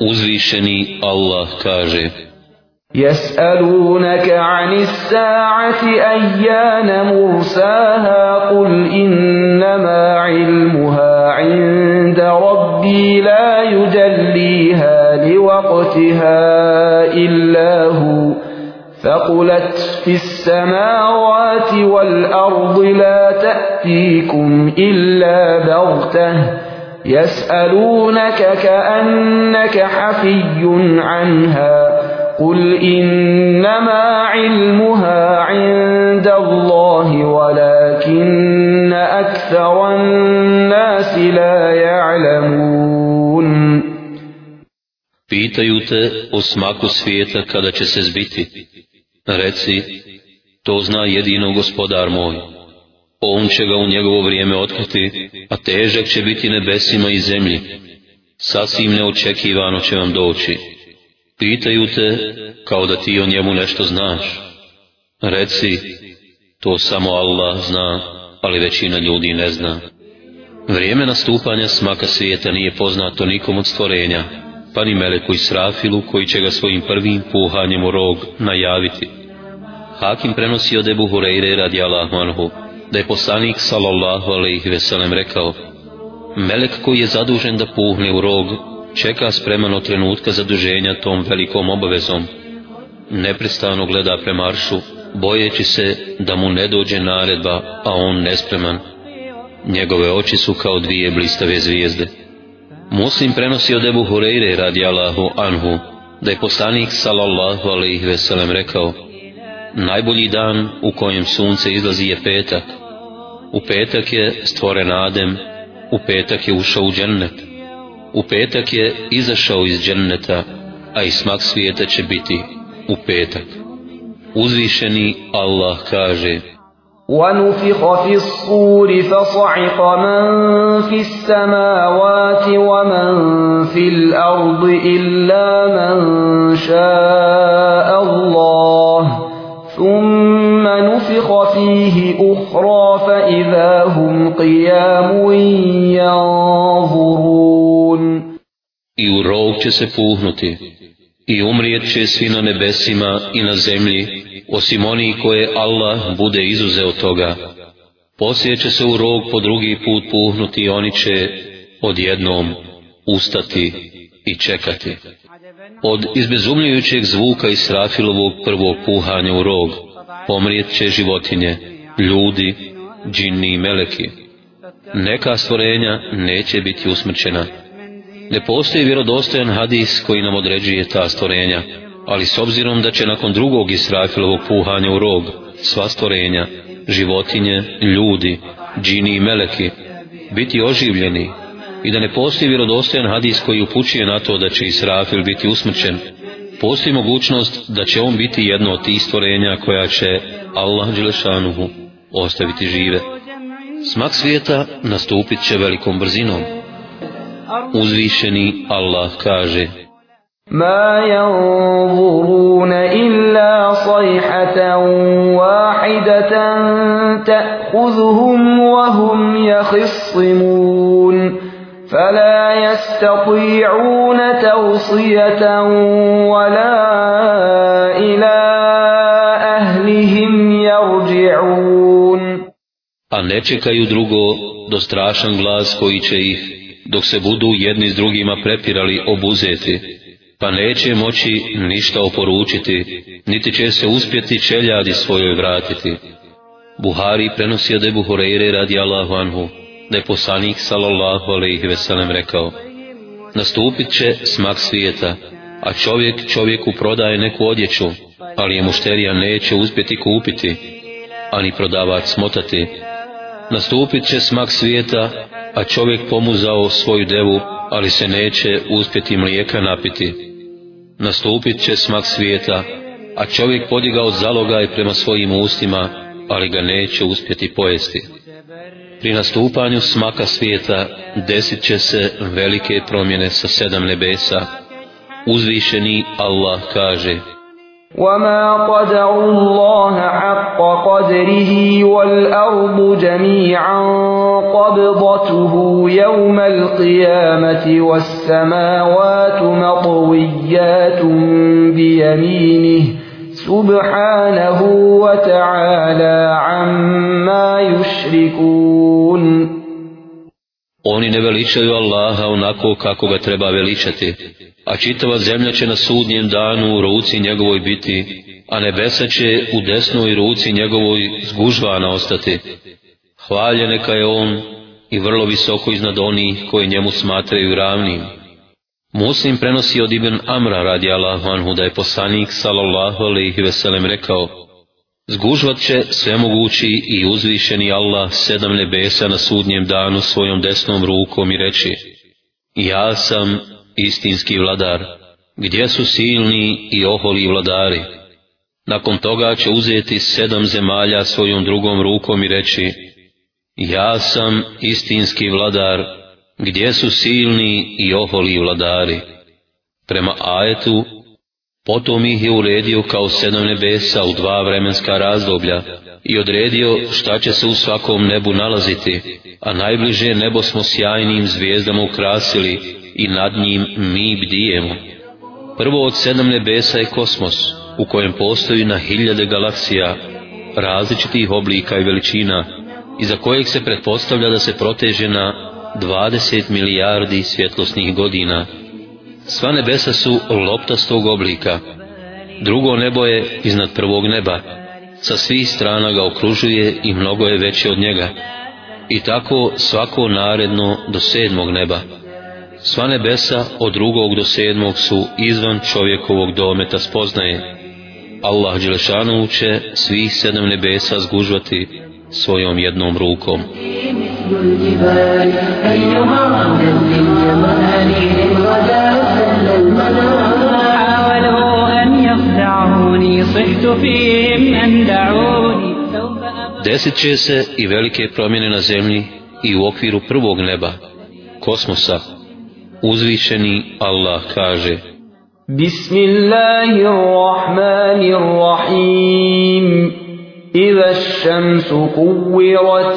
Uzvišeni Allah kaže يَسْأَلُونَكَ عَنِ السَّاعَةِ أَيَّانَ مُرْسَاهَا قُلْ إِنَّمَا عِلْمُهَا عِندَ رَبِّي لَا يُجَلِّيهَا لِوَقْتِهَا إِلَّا هُوَ فَقُلَتْ فِي السَّمَاوَاتِ وَالْأَرْضِ لَا تَأْتِيكُمْ إِلَّا بَغْتَةً يسألونك كأنك حفي عنها قل إنما علمها عند الله ولكن أكثر الناس لا يعلمون Pitaju te o smaku svijeta kada će se zbiti. Reci, to zna jedino gospodar moj. On će ga u njegovo vrijeme otkriti, a težak će biti nebesima i zemlji. Sasvim neočekivano će vam doći. Pitaju te, kao da ti o njemu nešto znaš. Reci, to samo Allah zna, ali većina ljudi ne zna. Vrijeme nastupanja smaka svijeta nije poznato nikom od stvorenja, pa ni Meleku i Srafilu koji će ga svojim prvim puhanjem u rog najaviti. Hakim prenosi od Ebu Hureyre radi Allahu anhu da je poslanik sallallahu alejhi ve sellem rekao: Melek koji je zadužen da puhne u rog, čeka spreman od trenutka zaduženja tom velikom obavezom. Neprestano gleda prema maršu, bojeći se da mu ne dođe naredba, a on nespreman. Njegove oči su kao dvije blistave zvijezde. Muslim prenosi od Ebu Hureyre radi Allahu Anhu, da je poslanik sallallahu alaihi veselem rekao, najbolji dan u kojem sunce izlazi je petak, u petak je stvoren Adem, u petak je ušao u džennet, u petak je izašao iz dženneta, a i smak svijeta će biti u petak. Uzvišeni Allah kaže وَنُفِخَ فِي الصُّورِ فَصَعِقَ مَنْ فِي السَّمَاوَاتِ وَمَنْ فِي الْأَرْضِ إِلَّا مَنْ شَاءَ اللَّهِ ثُمَّ ثم نفخ فيه أخرى فإذا هم قيام ينظرون I u rog će se puhnuti i umrijet će svi na nebesima i na zemlji osim oni koje Allah bude izuze od toga. Poslije će se u rog po drugi put puhnuti i oni će odjednom ustati i čekati. Od izbezumljujućeg zvuka Israfilovog prvog puhanja u rog, pomrijet će životinje, ljudi, džinni i meleki. Neka stvorenja neće biti usmrćena. Ne postoji vjerodostojan hadis koji nam određuje ta stvorenja, ali s obzirom da će nakon drugog Israfilovog puhanja u rog, sva stvorenja, životinje, ljudi, džini i meleki, biti oživljeni i da ne postoji vjerodostojan hadis koji upućuje na to da će Israfil biti usmrćen, postoji mogućnost da će on biti jedno od tih stvorenja koja će Allah Đelešanuhu ostaviti žive. Smak svijeta nastupit će velikom brzinom. Uzvišeni Allah kaže ما ينظرون إلا صيحة واحدة تأخذهم وهم يخصمون فلا يستطيعون توصية ولا إلى أهلهم يرجعون A ne čekaju drugo do strašan glas koji će ih, dok se budu jedni s drugima prepirali, obuzeti, pa neće moći ništa oporučiti, niti će se uspjeti čeljadi svojoj vratiti. Buhari prenosi Adebu Horeire radi Allahu Anhu da je poslanik sallallahu alaihi veselem rekao Nastupit će smak svijeta, a čovjek čovjeku prodaje neku odjeću, ali je mušterija neće uspjeti kupiti, ani prodavač smotati. Nastupit će smak svijeta, a čovjek pomuzao svoju devu, ali se neće uspjeti mlijeka napiti. Nastupit će smak svijeta, a čovjek podigao zalogaj prema svojim ustima, ali ga neće uspjeti pojesti. Pri nastupanju smaka svijeta desit će se velike promjene sa sedam nebesa. Uzvišeni Allah kaže وَمَا قَدَرُ اللَّهَ حَقَّ قَدْرِهِ وَالْأَرْضُ جَمِيعًا قَبْضَتُهُ يَوْمَ الْقِيَامَةِ وَالسَّمَاوَاتُ مَطْوِيَّاتٌ بِيَمِينِهِ subhanahu wa ta'ala amma yushrikun Oni ne veličaju Allaha onako kako ga treba veličati, a čitava zemlja će na sudnjem danu u ruci njegovoj biti, a nebesa će u desnoj ruci njegovoj zgužvana ostati. Hvaljeneka je on i vrlo visoko iznad onih koje njemu smatraju ravnim. Muslim prenosi od Ibn Amra radi Allahu anhu da je poslanik sallallahu alaihi veselem rekao Zgužvat će svemogući i uzvišeni Allah sedam nebesa na sudnjem danu svojom desnom rukom i reći Ja sam istinski vladar, gdje su silni i oholi vladari? Nakon toga će uzeti sedam zemalja svojom drugom rukom i reći Ja sam istinski vladar, Gdje su silni i oholi vladari? Prema ajetu, potom ih je uredio kao sedam nebesa u dva vremenska razdoblja i odredio šta će se u svakom nebu nalaziti, a najbliže nebo smo sjajnim zvijezdama ukrasili i nad njim mi bdijemo. Prvo od sedam nebesa je kosmos, u kojem postoji na hiljade galaksija, različitih oblika i veličina, iza kojeg se pretpostavlja da se proteže na 20 milijardi svjetlosnih godina. Sva nebesa su loptastog oblika. Drugo nebo je iznad prvog neba. Sa svih strana ga okružuje i mnogo je veće od njega. I tako svako naredno do sedmog neba. Sva nebesa od drugog do sedmog su izvan čovjekovog dometa spoznaje. Allah Đelešanu će svih sedam nebesa zgužvati svojom jednom rukom. Amen. Desit će se i velike promjene na zemlji i u okviru prvog neba, kosmosa, uzvišeni Allah kaže Bismillahirrahmanirrahim Iva šemsu kuvirat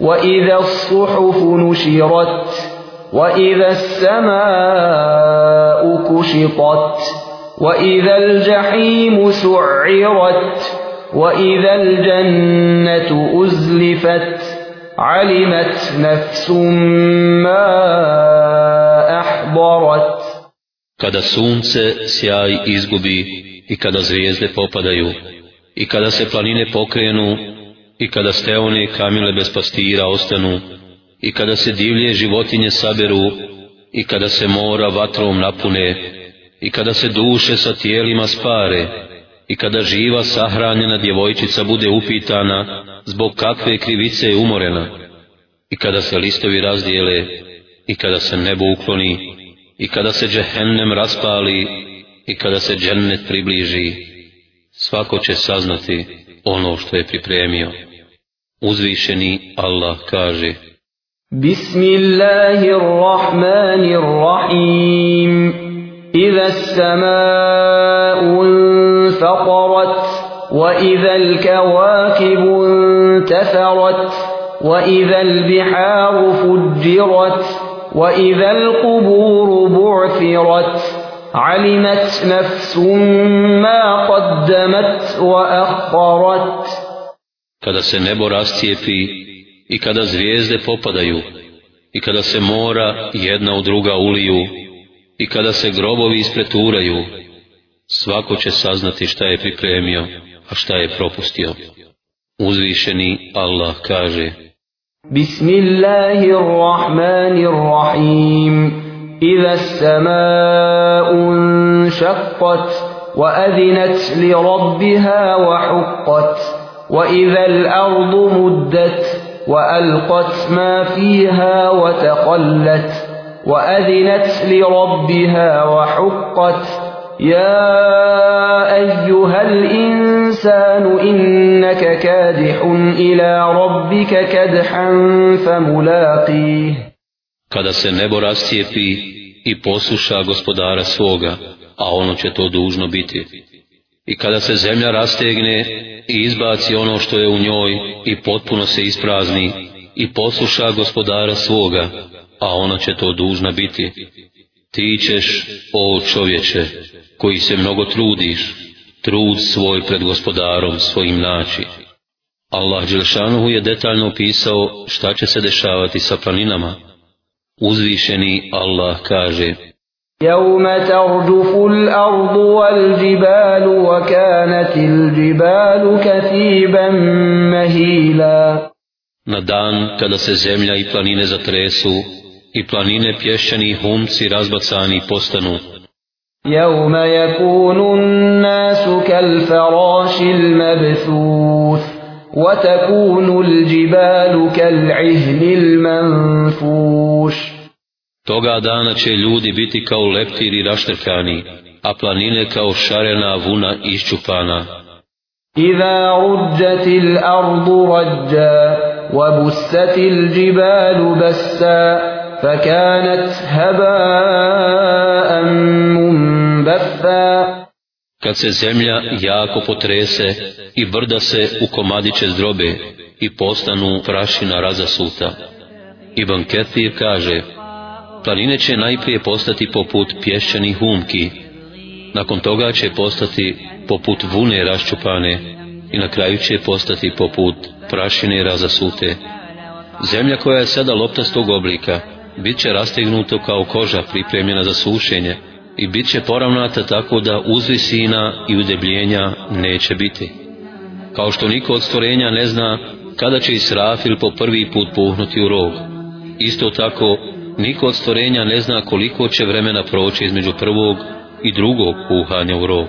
وإذا الصحف نشرت وإذا السماء كشطت وإذا الجحيم سعرت وإذا الجنة أزلفت علمت نفس ما أحضرت Kada sunce sjaj izgubi i kada zvijezde popadaju i kada se planine pokrenu i kada steone kamile bez pastira ostanu, i kada se divlje životinje saberu, i kada se mora vatrom napune, i kada se duše sa tijelima spare, i kada živa sahranjena djevojčica bude upitana zbog kakve krivice je umorena, i kada se listovi razdijele, i kada se nebo ukloni, i kada se džehennem raspali, i kada se džennet približi, svako će saznati ono što je pripremio. Uzvišeni Allah kaže Bismillahirrahmanirrahim Iza sama'un faqarat وإذا الكواكب انتثرت وإذا البحار فجرت وإذا القبور بعثرت علمت نفس ما قدمت وأخرت kada se nebo rastijepi i kada zvijezde popadaju i kada se mora jedna u druga uliju i kada se grobovi ispreturaju, svako će saznati šta je pripremio, a šta je propustio. Uzvišeni Allah kaže Bismillahirrahmanirrahim Iza samaun šakpat wa adinat li rabbiha wa hukpat وإذا الأرض مدت وألقت ما فيها وتقلت وأذنت لربها وحقت يا أيها الإنسان إنك كادح إلى ربك كدحا فملاقيه Kada se nebo rascijepi i posluša gospodara svoga, a ono će to dužno biti, I kada se zemlja rastegne i izbaci ono što je u njoj i potpuno se isprazni i posluša gospodara svoga, a ona će to dužna biti. Ti ćeš, o čovječe, koji se mnogo trudiš, trud svoj pred gospodarom svojim naći. Allah Đelšanuhu je detaljno opisao šta će se dešavati sa planinama. Uzvišeni Allah kaže, يوم ترجف الأرض والجبال وكانت الجبال كثيبا مهيلا Na dan kada se zemlja i planine zatresu i planine pješćani humci razbacani postanu. يوم يكون الناس كالفراش المبثوث وتكون الجبال كالعهن المنفوش Toga dana će ljudi biti kao leptiri raštrkani, a planine kao šarena vuna iščupana. Iza ruđati l'ardu rađa, wa bustati l'đibalu basa, fa kanat habaan mumbatha. Kad se zemlja jako potrese i brda se u komadiće zdrobe i postanu prašina razasuta. Ibn Ketir kaže, planine će najprije postati poput pješćanih umki, nakon toga će postati poput vune raščupane i na kraju će postati poput prašine razasute. Zemlja koja je sada loptastog oblika bit će rastegnuta kao koža pripremljena za sušenje i bit će poravnata tako da uzvisina i udebljenja neće biti. Kao što niko od stvorenja ne zna kada će Israfil po prvi put puhnuti u rog. Isto tako Niko od stvorenja ne zna koliko će vremena proći između prvog i drugog kuhanja u rovu.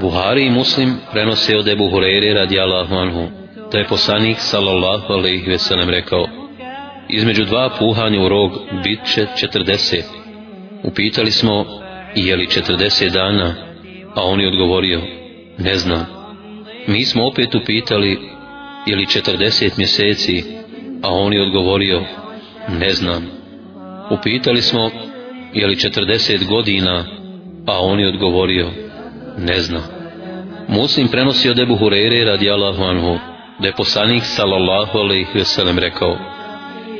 Buhari i Muslim prenose od Ebu Hureyre radi Allahu Anhu, da je poslanik sallallahu alaihi ve sallam rekao, između dva puhanja u rog bit će četrdeset. Upitali smo, je li četrdeset dana? A on je odgovorio, ne znam. Mi smo opet upitali, je li četrdeset mjeseci? A on je odgovorio, ne znam. Ne znam. Upitali smo, je li 40 godina, a pa on je odgovorio, ne zna. Muslim prenosi od Ebu Hureyre radi Allahu Anhu, da je poslanik sallallahu alaihi veselem rekao,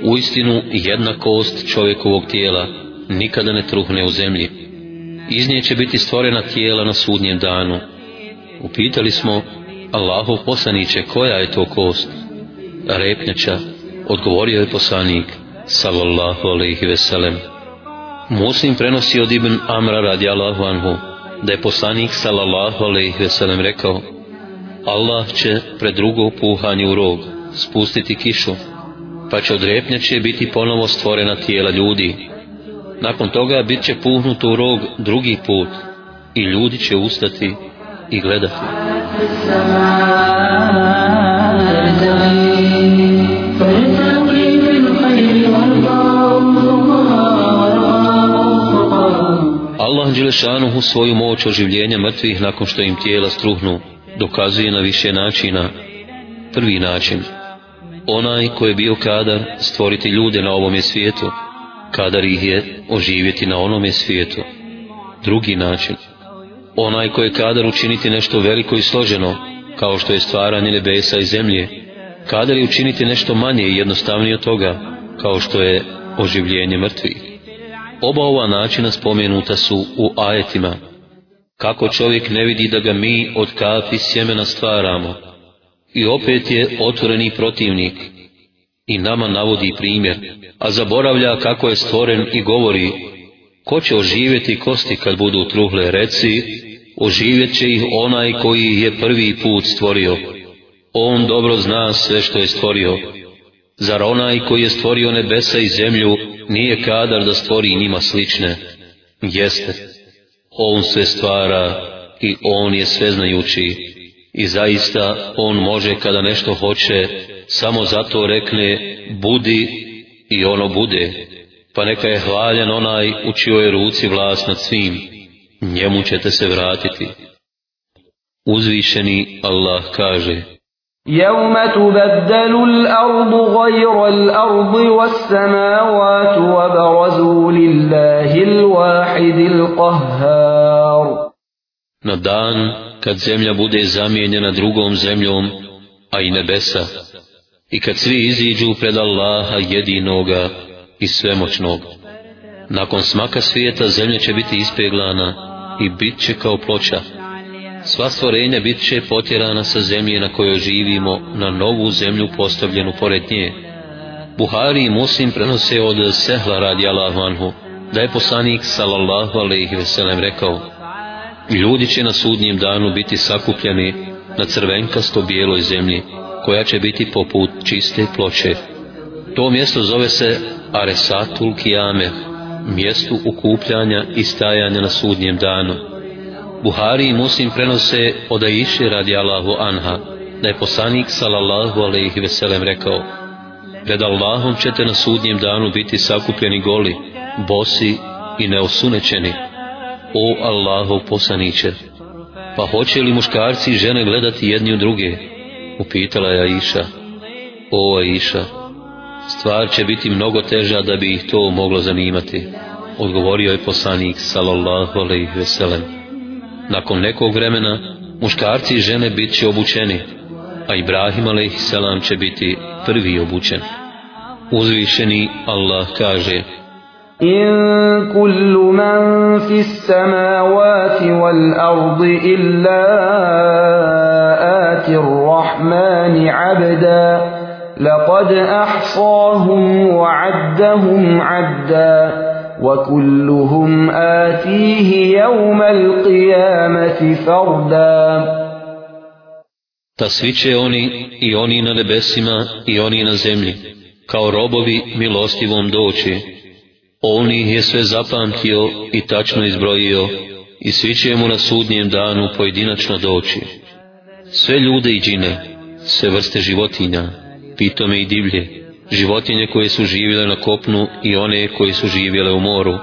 u istinu jedna kost čovjekovog tijela nikada ne truhne u zemlji. Iz nje će biti stvorena tijela na sudnjem danu. Upitali smo, Allahov poslaniće, koja je to kost? Repnjača, odgovorio je poslanik, sallallahu alaihi ve sellem. Muslim prenosi od Ibn Amra radi Allahu anhu, da je poslanik sallallahu alaihi ve sellem rekao, Allah će pre drugog puhanja u rog spustiti kišu, pa će od repnjače biti ponovo stvorena tijela ljudi. Nakon toga bit će puhnuto u rog drugi put i ljudi će ustati i gledati. Thank you. Allah Đelešanuhu svoju moć oživljenja mrtvih nakon što im tijela struhnu, dokazuje na više načina. Prvi način, onaj ko je bio kadar stvoriti ljude na ovome svijetu, kadar ih je oživjeti na onome svijetu. Drugi način, onaj ko je kadar učiniti nešto veliko i složeno, kao što je stvaranje nebesa i zemlje, kadar je učiniti nešto manje i jednostavnije od toga, kao što je oživljenje mrtvih. Oba ova načina spomenuta su u ajetima. Kako čovjek ne vidi da ga mi od kapi sjemena stvaramo. I opet je otvoreni protivnik. I nama navodi primjer. A zaboravlja kako je stvoren i govori. Ko će oživjeti kosti kad budu truhle reci, oživjet će ih onaj koji ih je prvi put stvorio. On dobro zna sve što je stvorio. Zar onaj koji je stvorio nebesa i zemlju nije kadar da stvori njima slične? Jeste. On sve stvara i on je sveznajući. I zaista on može kada nešto hoće, samo zato rekne budi i ono bude. Pa neka je hvaljan onaj u čioj ruci vlast nad svim. Njemu ćete se vratiti. Uzvišeni Allah kaže... يوم تبدل الأرض غير الأرض والسماوات وبرزوا لله الواحد القهار Na dan kad zemlja bude zamijenjena drugom zemljom, a i nebesa, i kad svi iziđu pred Allaha jedinoga i svemoćnog, nakon smaka svijeta zemlja će biti ispeglana i bit će kao pločak. Sva stvorenja bit će potjerana sa zemlje na kojoj živimo na novu zemlju postavljenu pored nje. Buhari i Muslim prenose od Sehla radi Allahu Anhu da je poslanik sallallahu alaihi veselem rekao Ljudi će na sudnjem danu biti sakupljeni na crvenkasto bijeloj zemlji koja će biti poput čiste ploče. To mjesto zove se Aresatul Kijame, mjestu ukupljanja i stajanja na sudnjem danu. Buhari i Muslim prenose od Aiši radi Allahu Anha, da je poslanik sallallahu alaihi veselem rekao, pred Allahom ćete na sudnjem danu biti sakupljeni goli, bosi i neosunećeni. O Allahov poslaniće, pa hoće li muškarci i žene gledati jedni u druge? Upitala je Aiša. O Aiša, stvar će biti mnogo teža da bi ih to moglo zanimati. Odgovorio je poslanik sallallahu alaihi veselem. selem. Nakon nekog vremena, muškarci i žene bit će obučeni, a Ibrahim a.s. će biti prvi obučen. Uzvišeni Allah kaže, In kullu man fis samawati wal ardi illa ati rahmani abda Laqad ahsahum wa addahum addah وكلهم آتيه يوم القيامة فردا تسويچه oni i oni na nebesima i oni na zemlji kao robovi milostivom doći on ih je sve zapamtio i tačno izbrojio i svi će mu na sudnjem danu pojedinačno doći. Sve ljude i džine, sve vrste životinja, pitome i divlje, životinje koje su živjele na kopnu i one koje su živjele u moru.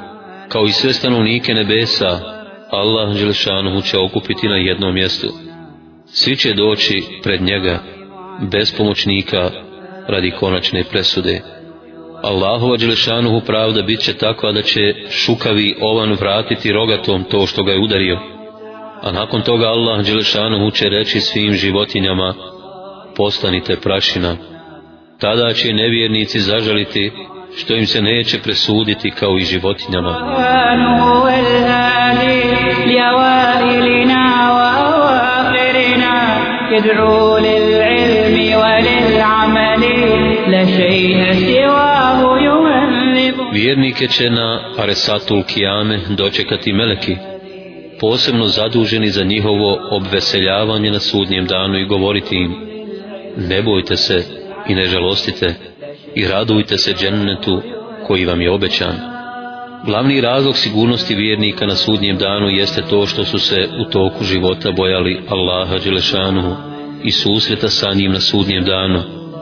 Kao i sve stanovnike nebesa, Allah Anđelešanuhu će okupiti na jednom mjestu. Svi će doći pred njega, bez pomoćnika, radi konačne presude. Allahova Anđelešanuhu pravda bit će takva da će šukavi ovan vratiti rogatom to što ga je udario. A nakon toga Allah Anđelešanuhu će reći svim životinjama, postanite prašina tada će nevjernici zažaliti što im se neće presuditi kao i životinjama. Vjernike će na Aresatul Kijame dočekati meleki, posebno zaduženi za njihovo obveseljavanje na sudnjem danu i govoriti im, ne bojte se, i ne žalostite i radujte se džennetu koji vam je obećan. Glavni razlog sigurnosti vjernika na sudnjem danu jeste to što su se u toku života bojali Allaha Đelešanu i susreta sa njim na sudnjem danu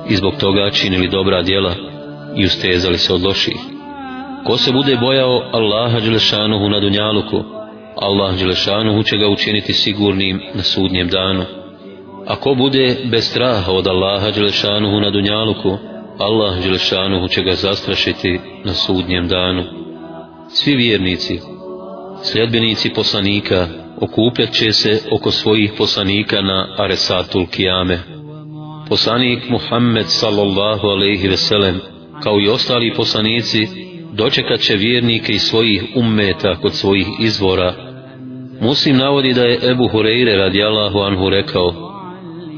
i zbog toga činili dobra djela i ustezali se od loših. Ko se bude bojao Allaha Đelešanuhu na Dunjaluku, Allah Đelešanuhu će ga učiniti sigurnim na sudnjem danu. Ako bude bez straha od Allaha Đelešanuhu na Dunjaluku, Allah Đelešanuhu će ga zastrašiti na sudnjem danu. Svi vjernici, sljedbenici poslanika, okupljat će se oko svojih poslanika na Aresatul Kijame. Poslanik Muhammed sallallahu aleyhi ve sellem, kao i ostali poslanici, dočekat će vjernike iz svojih ummeta kod svojih izvora. Muslim navodi da je Ebu Hureyre radijallahu anhu rekao,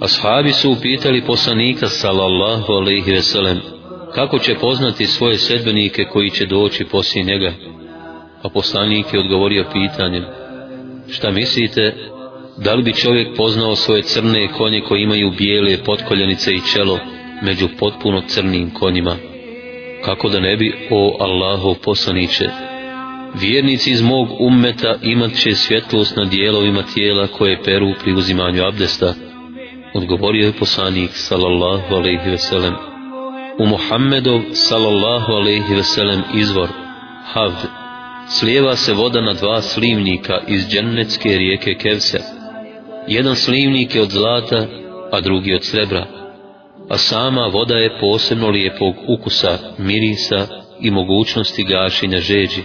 Ashabi su upitali poslanika sallallahu alaihi veselem kako će poznati svoje sedbenike koji će doći poslije njega. A poslanik je odgovorio pitanjem Šta mislite, da li bi čovjek poznao svoje crne konje koji imaju bijele potkoljenice i čelo među potpuno crnim konjima? Kako da ne bi, o Allahu poslaniće, vjernici iz mog ummeta imat će svjetlost na dijelovima tijela koje peru pri uzimanju abdesta, odgovorio je poslanik sallallahu alejhi ve sellem u Muhammedov sallallahu alejhi ve sellem izvor Havd slijeva se voda na dva slivnika iz džennetske rijeke Kevse jedan slivnik je od zlata a drugi od srebra a sama voda je posebno lijepog ukusa, mirisa i mogućnosti gašenja žeđi.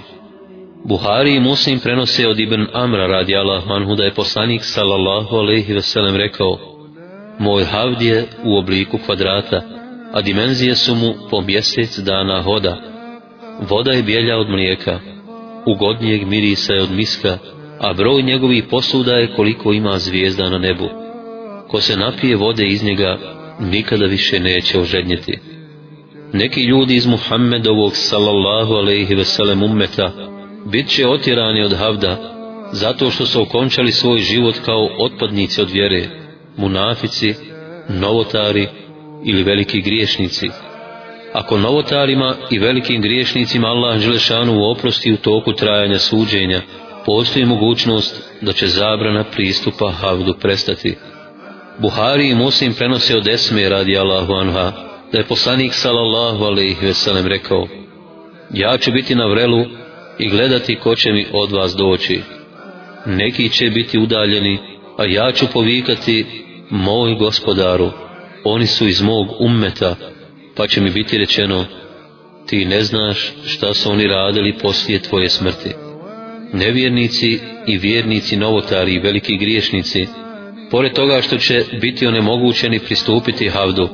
Buhari i Muslim prenose od Ibn Amra radi Allah manhu da je poslanik sallallahu alaihi ve sellem rekao Moj havd je u obliku kvadrata, a dimenzije su mu po mjesec dana hoda. Voda je bijelja od mlijeka, ugodnijeg mirisa je od miska, a broj njegovih posuda je koliko ima zvijezda na nebu. Ko se napije vode iz njega, nikada više neće ožednjeti. Neki ljudi iz Muhammedovog sallallahu alaihi veselem ummeta bit će otirani od havda zato što su okončali svoj život kao otpadnici od vjereje munafici, novotari ili veliki griješnici. Ako novotarima i velikim griješnicima Allah Đelešanu u oprosti u toku trajanja suđenja, postoji mogućnost da će zabrana pristupa Havdu prestati. Buhari i Muslim prenose od Esme radi Allahu Anha, da je poslanik sallallahu alaihi veselem rekao, ja ću biti na vrelu i gledati ko će mi od vas doći. Neki će biti udaljeni, a ja ću povikati moj gospodaru, oni su iz mog ummeta, pa će mi biti rečeno, ti ne znaš šta su oni radili poslije tvoje smrti. Nevjernici i vjernici novotari i veliki griješnici, pored toga što će biti onemogućeni pristupiti havdu,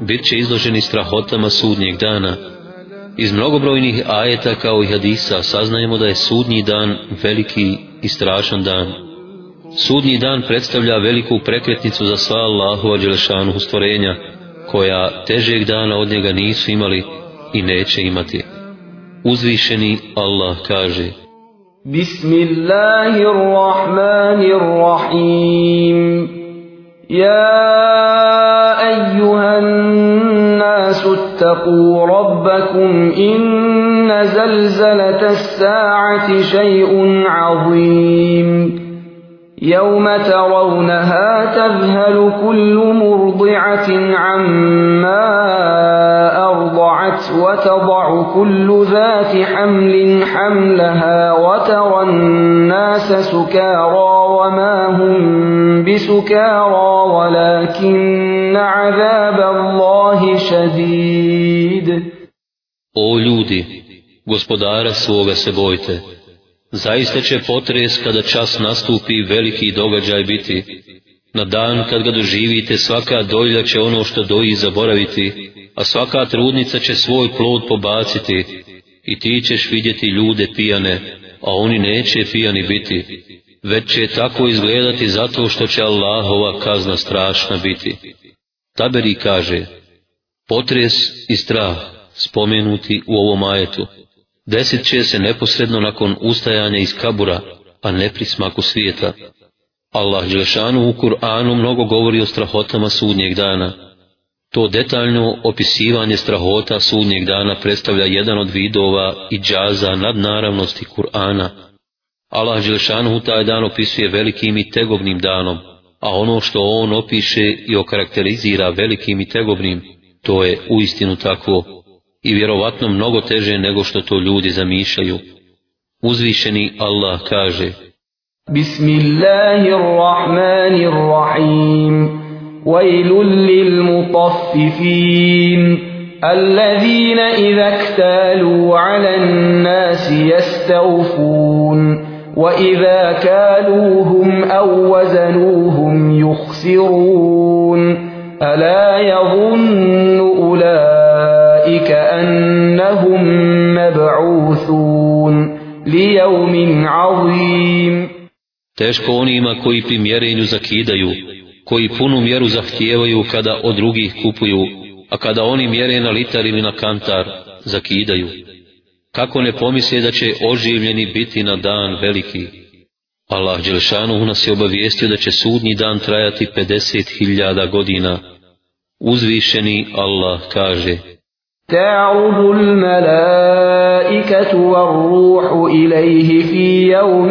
bit će izloženi strahotama sudnjeg dana. Iz mnogobrojnih ajeta kao i hadisa saznajemo da je sudnji dan veliki i strašan dan. Sudnji dan predstavlja veliku prekretnicu za sva Allahova Đelešanu stvorenja, koja težeg dana od njega nisu imali i neće imati. Uzvišeni Allah kaže Bismillahirrahmanirrahim Ja ejuhan nasu taku rabbakum inna zelzelete sa'ati še'un azim Bismillahirrahmanirrahim يوم ترونها تذهل كل مرضعة عما أرضعت وتضع كل ذات حمل حملها وترى الناس سكارى وما هم بسكارى ولكن عذاب الله شديد أو لودي gospodara svoga سبويته bojte. Zaista će potres kada čas nastupi veliki događaj biti. Na dan kad ga doživite svaka dojlja će ono što doji zaboraviti, a svaka trudnica će svoj plod pobaciti i ti ćeš vidjeti ljude pijane, a oni neće pijani biti, već će tako izgledati zato što će Allahova kazna strašna biti. Taberi kaže, potres i strah spomenuti u ovom ajetu desit će se neposredno nakon ustajanja iz kabura, a ne pri smaku svijeta. Allah Đelešanu u Kur'anu mnogo govori o strahotama sudnjeg dana. To detaljno opisivanje strahota sudnjeg dana predstavlja jedan od vidova i džaza nadnaravnosti Kur'ana. Allah Đelešanu u taj dan opisuje velikim i tegobnim danom, a ono što on opiše i okarakterizira velikim i tegobnim, to je uistinu tako. takvo. i vjerovatno mnogo teže nego što to ljudi zamišljaju. Uzvišeni Allah kaže Bismillahirrahmanirrahim Wajlul lil mutaffifin الذين إذا اكتالوا على الناس يستوفون وإذا كالوهم أو وزنوهم يخسرون ألا يظن أولئك كأنهم مبعوثون ليوم عظيم Teško onima koji pri mjerenju zakidaju, koji punu mjeru zahtijevaju kada od drugih kupuju, a kada oni mjere na litar ili na kantar, zakidaju. Kako ne pomise da će oživljeni biti na dan veliki? Allah Đelšanu nas je obavijestio da će sudnji dan trajati 50.000 godina. Uzvišeni Allah kaže... تعرض الملائكة والروح إليه في يوم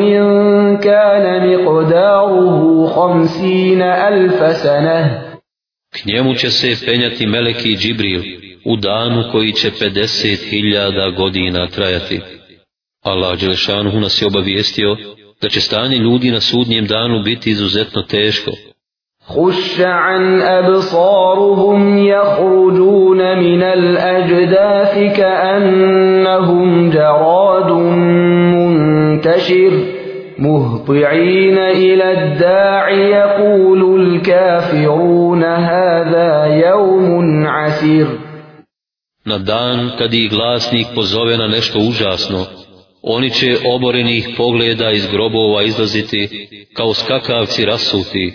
كان مقداره خمسين ألف سنة K njemu će se penjati Meleki Džibril u danu koji će 50.000 godina trajati. Allah Đelešanuhu nas je obavijestio da će stanje ljudi na sudnjem danu biti izuzetno teško, خش عن أبصارهم يخرجون من الأجداف كأنهم جراد منتشر مهطعين إلى الداع يقول الكافرون هذا يوم عسير Na dan kad ih glasnik pozove na nešto užasno, oni će oborenih pogleda iz grobova izlaziti kao skakavci rasuti,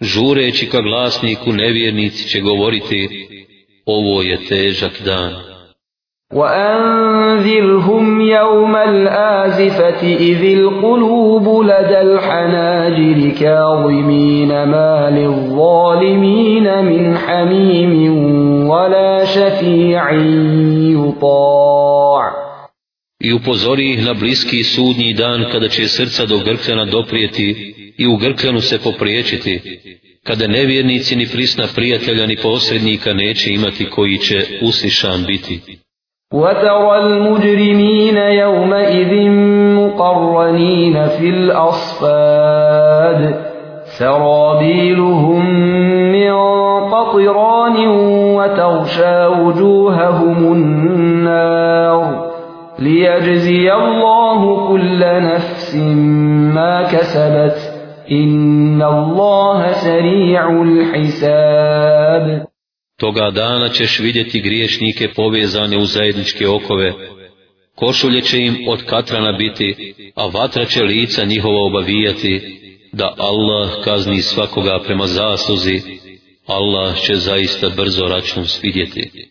žureći ka glasniku nevjernici će govoriti ovo je težak dan. وَأَنذِرْهُمْ يَوْمَ الْآزِفَةِ إِذِ الْقُلُوبُ لَدَى الْحَنَاجِرِ كَاظِمِينَ مَا لِلظَّالِمِينَ مِنْ حَمِيمٍ وَلَا شَفِيعٍ يُطَاعُ I upozori ih na bliski sudnji dan kada će srca do grkljana doprijeti i u grkljanu se popriječiti, kada nevjernici ni prisna prijatelja ni posrednika neće imati koji će uslišan biti. وَتَرَى الْمُجْرِمِينَ يَوْمَئِذٍ مُقَرَّنِينَ فِي الْأَصْفَادِ سَرَابِيلُهُمْ مِنْ قَطِرَانٍ وَتَغْشَى وُجُوهَهُمُ النَّارُ لِيَجْزِيَ اللَّهُ كُلَّ نَفْسٍ مَا كَسَبَتْ Inna Allaha sari'ul hisab. Toga dana ćeš vidjeti griješnike povezane u zajedničke okove. Košulje će im od katrana biti, a vatra će lica njihova obavijati, da Allah kazni svakoga prema zasluzi, Allah će zaista brzo račun svidjeti.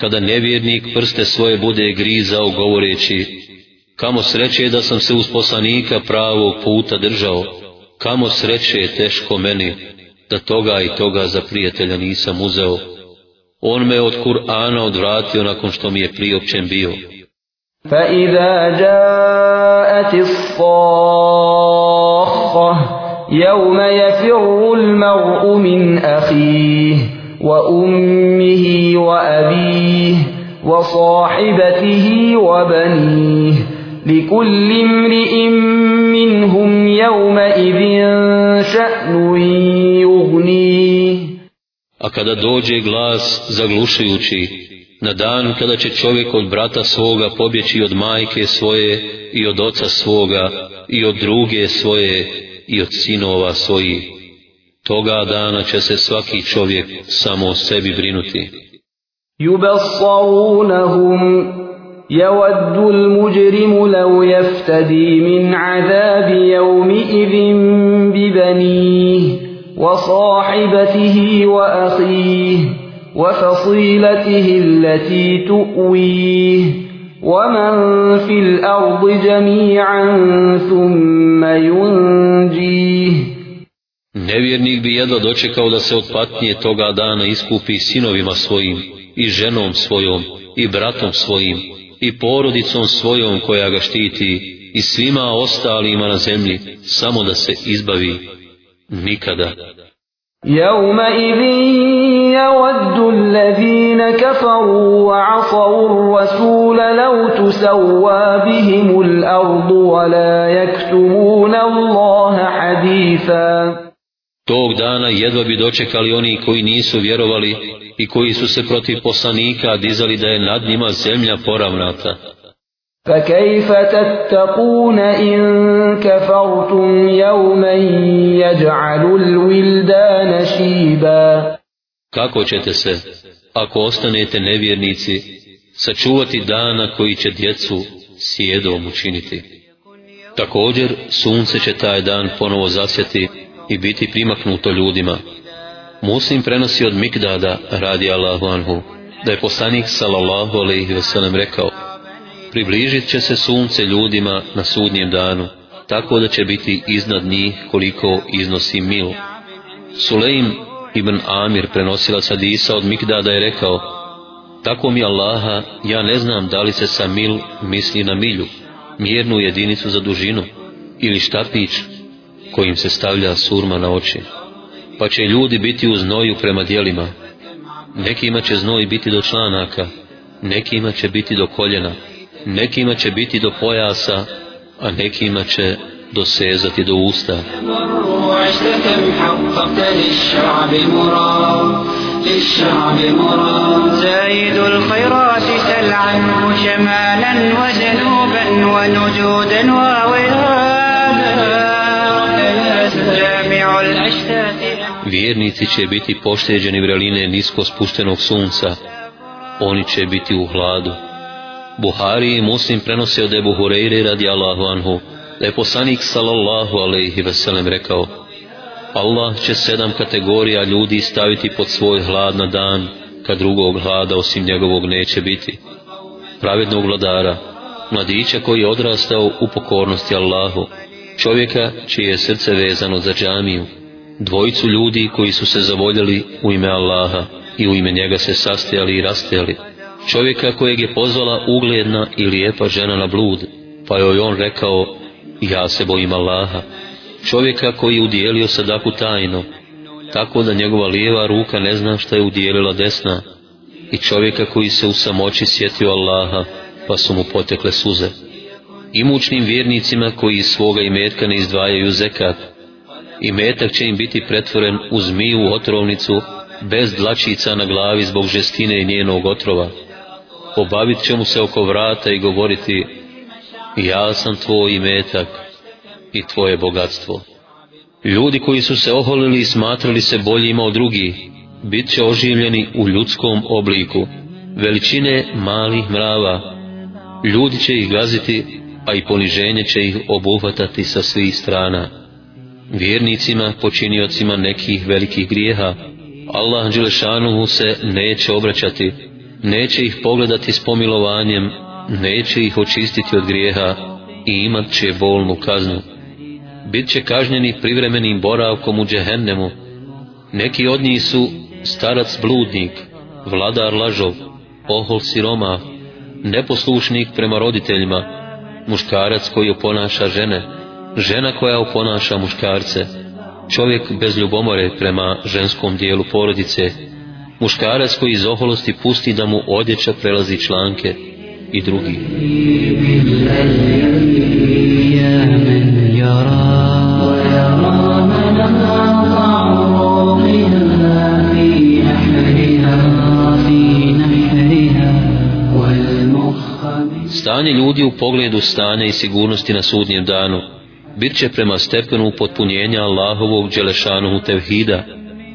kada nevjernik prste svoje bude grizao govoreći, kamo sreće da sam se uz poslanika pravog puta držao, kamo sreće je teško meni da toga i toga za prijatelja nisam uzeo. On me od Kur'ana odvratio nakon što mi je priopćen bio. فَإِذَا جَاءَتِ الصَّاخَّةُ يَوْمَ يَفِرُّ الْمَرْءُ مِنْ أَخِيهِ وأمه وأبيه وصاحبته وبنيه لكل امرئ منهم يومئذ شأن يغنيه أكذا دوجه غلاس زغلوشيوشي Na dan kada će čovjek od brata svoga pobjeći od majke svoje i od oca svoga i od druge svoje i od sinova svojih. Toga dana će se svaki čovjek samo o sebi brinuti. Yubassarunahum يود المجرم لو يفتدي من عذاب يومئذ ببنيه وصاحبته وأخيه وفصيلته التي تؤويه ومن في الأرض جميعا ثم ينجيه Nevjernik bi jedva dočekao da se od patnje toga dana iskupi sinovima svojim, i ženom svojom, i bratom svojim, i porodicom svojom koja ga štiti, i svima ostalima na zemlji, samo da se izbavi. Nikada. يَوْمَ إِذِ يَوَدُّ الَّذِينَ كَفَرُوا وَعَصَوُ الرَّسُولَ لَوْ تُسَوَّى بِهِمُ الْأَرْضُ وَلَا يَكْتُمُونَ اللَّهَ حَدِيثًا Tog dana jedva bi dočekali oni koji nisu vjerovali i koji su se protiv poslanika dizali da je nad njima zemlja poravnata. Pa kejfa tattakuna in kafartum jevmen jeđa'alul vildana šiba. Kako ćete se, ako ostanete nevjernici, sačuvati dana koji će djecu sjedom učiniti? Također, sunce će taj dan ponovo zasjeti i biti primaknuto ljudima. Muslim prenosi od Mikdada, radi Allahu Anhu, da je poslanik sallallahu alaihi veselem rekao, približit će se sunce ljudima na sudnjem danu, tako da će biti iznad njih koliko iznosi mil. Sulejm ibn Amir prenosila sadisa od Mikdada je rekao, Tako mi Allaha, ja ne znam da li se sa mil misli na milju, mjernu jedinicu za dužinu, ili štapić kojim se stavlja surma na oči. Pa će ljudi biti u znoju prema dijelima. Nekima će znoj biti do članaka, nekima će biti do koljena, nekima će biti do pojasa, a nekima će dosezati do usta. زايد الخيرات تلعنه شمالا وجنوبا ونجودا وويرا vjernici će biti pošteđeni vreline nisko spuštenog sunca, oni će biti u hladu. Buhari i Muslim prenose od Ebu Hureyre radi Allahu Anhu, da je poslanik sallallahu alaihi veselem rekao, Allah će sedam kategorija ljudi staviti pod svoj hlad na dan, kad drugog hlada osim njegovog neće biti. Pravednog vladara, mladića koji je odrastao u pokornosti Allahu, čovjeka čije je srce vezano za džamiju, dvojicu ljudi koji su se zavoljeli u ime Allaha i u ime njega se sastajali i rastajali. Čovjeka kojeg je pozvala ugledna i lijepa žena na blud, pa joj on rekao, ja se bojim Allaha. Čovjeka koji je udijelio sadaku tajno, tako da njegova lijeva ruka ne zna šta je udijelila desna. I čovjeka koji se u samoći sjetio Allaha, pa su mu potekle suze. Imućnim vjernicima koji iz svoga imetka ne izdvajaju zekat, i metak će im biti pretvoren u zmiju otrovnicu bez dlačica na glavi zbog žestine i njenog otrova. Obavit će mu se oko vrata i govoriti ja sam tvoj imetak i tvoje bogatstvo. Ljudi koji su se oholili i smatrali se boljima od drugi, bit će oživljeni u ljudskom obliku, veličine malih mrava. Ljudi će ih gaziti, a i poniženje će ih obuhvatati sa svih strana vjernicima, počiniocima nekih velikih grijeha, Allah Đelešanuhu se neće obraćati, neće ih pogledati s pomilovanjem, neće ih očistiti od grijeha i imat će volnu kaznu. Bit će kažnjeni privremenim boravkom u džehennemu. Neki od njih su starac bludnik, vladar lažov, ohol siroma, neposlušnik prema roditeljima, muškarac koji oponaša žene, žene, žena koja oponaša muškarce, čovjek bez ljubomore prema ženskom dijelu porodice, muškarac koji iz oholosti pusti da mu odjeća prelazi članke i drugi. Stanje ljudi u pogledu stanja i sigurnosti na sudnjem danu, bit će prema stepenu potpunjenja Allahovog Đelešanuhu Tevhida,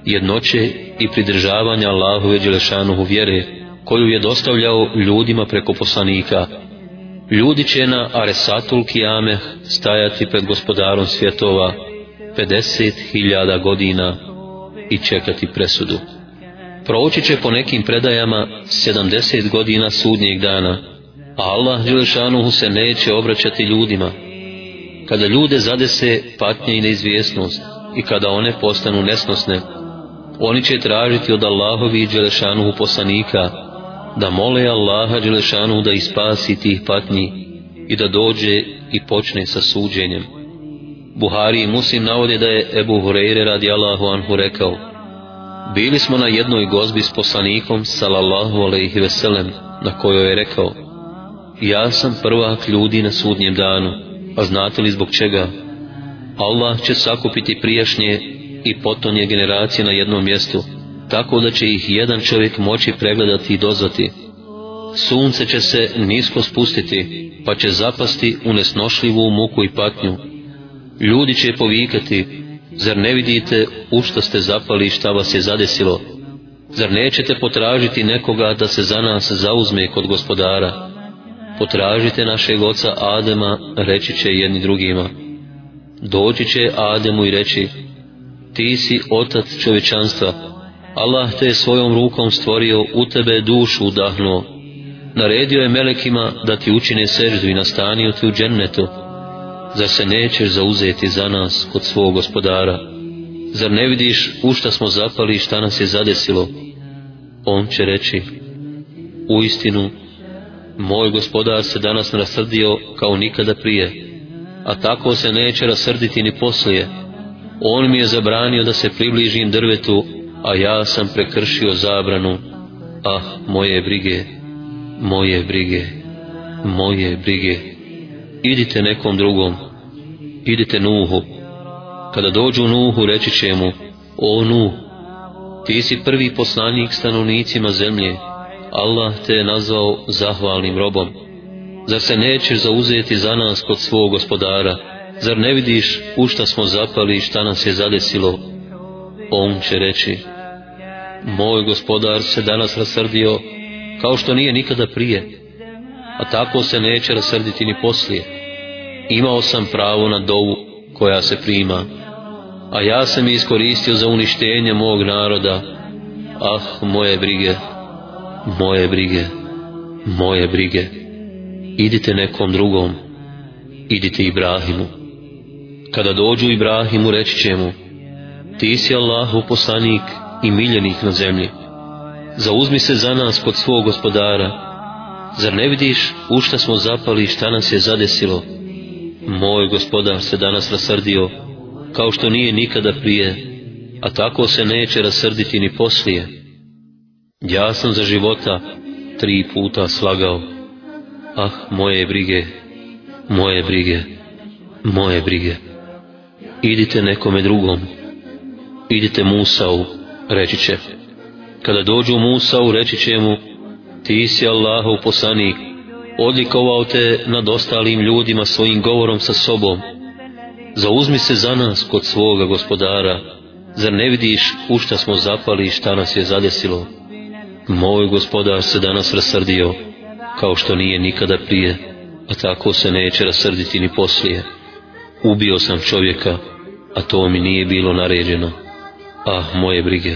jednoće i pridržavanja Allahove Đelešanuhu vjere, koju je dostavljao ljudima preko poslanika. Ljudi će na Aresatul Kijameh stajati pred gospodarom svjetova 50.000 godina i čekati presudu. Proći će po nekim predajama 70 godina sudnjeg dana, a Allah Đelešanuhu se neće obraćati ljudima, kada ljude zadese patnje i neizvjesnost i kada one postanu nesnosne, oni će tražiti od Allahovi i Đelešanuhu poslanika da mole Allaha Đelešanuhu da ispasi tih patnji i da dođe i počne sa suđenjem. Buhari i Muslim navode da je Ebu Hureyre radi Allahu Anhu rekao Bili smo na jednoj gozbi s poslanikom sallallahu alaihi veselem na kojoj je rekao Ja sam prvak ljudi na sudnjem danu a znate li zbog čega? Allah će sakupiti prijašnje i potonje generacije na jednom mjestu, tako da će ih jedan čovjek moći pregledati i dozvati. Sunce će se nisko spustiti, pa će zapasti u nesnošljivu muku i patnju. Ljudi će povikati, zar ne vidite u što ste zapali i šta vas je zadesilo? Zar nećete potražiti nekoga da se za nas zauzme kod gospodara? potražite našeg oca Adema, reći će jedni drugima. Doći će Ademu i reći, ti si otac čovečanstva, Allah te je svojom rukom stvorio, u tebe dušu udahnuo. Naredio je melekima da ti učine seždu i nastanio ti u džennetu. Zar se nećeš zauzeti za nas kod svog gospodara? Zar ne vidiš u šta smo zapali i šta nas je zadesilo? On će reći, u istinu moj gospodar se danas rasrdio kao nikada prije, a tako se neće rasrditi ni poslije. On mi je zabranio da se približim drvetu, a ja sam prekršio zabranu. Ah, moje brige, moje brige, moje brige. Idite nekom drugom, idite Nuhu. Kada dođu Nuhu, reći će mu, o Nuh, ti si prvi poslanik stanovnicima zemlje, zemlje. Allah te je nazvao zahvalnim robom. Zar se nećeš zauzeti za nas kod svog gospodara? Zar ne vidiš u šta smo zapali i šta nas je zadesilo? On će reći, moj gospodar se danas rasrdio kao što nije nikada prije, a tako se neće rasrditi ni poslije. Imao sam pravo na dovu koja se prima, a ja sam je iskoristio za uništenje mog naroda. Ah, moje brige! Ah, moje brige! moje brige, moje brige, idite nekom drugom, idite Ibrahimu. Kada dođu Ibrahimu, reći će mu, ti si Allah uposlanik i miljenik na zemlji. Zauzmi se za nas kod svog gospodara. Zar ne vidiš u šta smo zapali i šta nas je zadesilo? Moj gospodar se danas rasrdio, kao što nije nikada prije, a tako se neće rasrditi ni poslije. Ja sam za života tri puta slagao. Ah, moje brige, moje brige, moje brige. Idite nekome drugom. Idite Musau, reći će. Kada dođu Musau, reći će mu, ti si Allahov poslanik, odlikovao te nad ostalim ljudima svojim govorom sa sobom. Zauzmi se za nas kod svoga gospodara, zar ne vidiš u šta smo zapali i šta nas je zadesilo?' Moj gospodar se danas rasrdio, kao što nije nikada prije, a tako se neće rasrditi ni poslije. Ubio sam čovjeka, a to mi nije bilo naređeno. Ah, moje brige,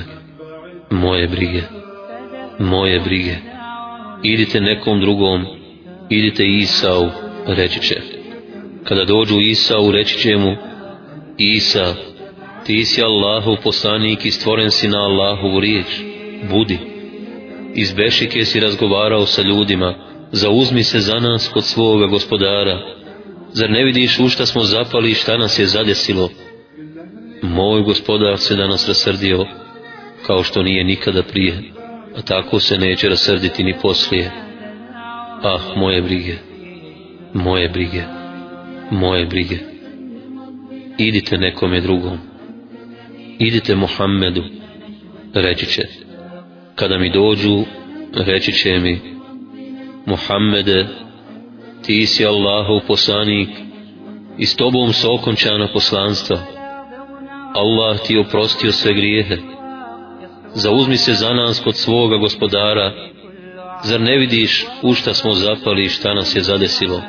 moje brige, moje brige. Idite nekom drugom, idite Isau, reći će. Kada dođu Isau, reći će mu, Isa, ti si Allahu poslanik i stvoren si na Allahu riječ, budi iz Bešike si razgovarao sa ljudima, zauzmi se za nas kod svoga gospodara. Zar ne vidiš u šta smo zapali i šta nas je zadesilo? Moj gospodar se danas rasrdio, kao što nije nikada prije, a tako se neće rasrditi ni poslije. Ah, moje brige, moje brige, moje brige. Idite nekome drugom, idite Muhammedu, reći ćete kada mi dođu reći će mi Muhammede ti si Allahov poslanik i s tobom se okončana poslanstva Allah ti je oprostio sve grijehe zauzmi se za nas kod svoga gospodara zar ne vidiš u šta smo zapali i šta nas je zadesilo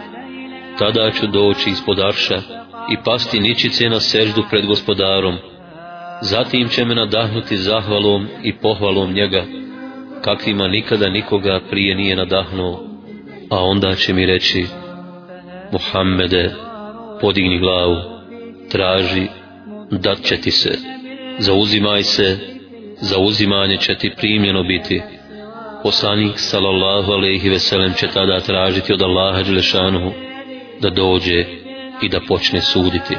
tada ću doći ispod arša i pasti ničice na seždu pred gospodarom Zatim će me nadahnuti zahvalom i pohvalom njega, kakvima nikada nikoga prije nije nadahnuo, a onda će mi reći, Muhammede, podigni glavu, traži, dat će ti se, zauzimaj se, zauzimanje će ti primljeno biti. Poslanik sallallahu alejhi ve sellem će tada tražiti od Allaha dželešanu da dođe i da počne suditi.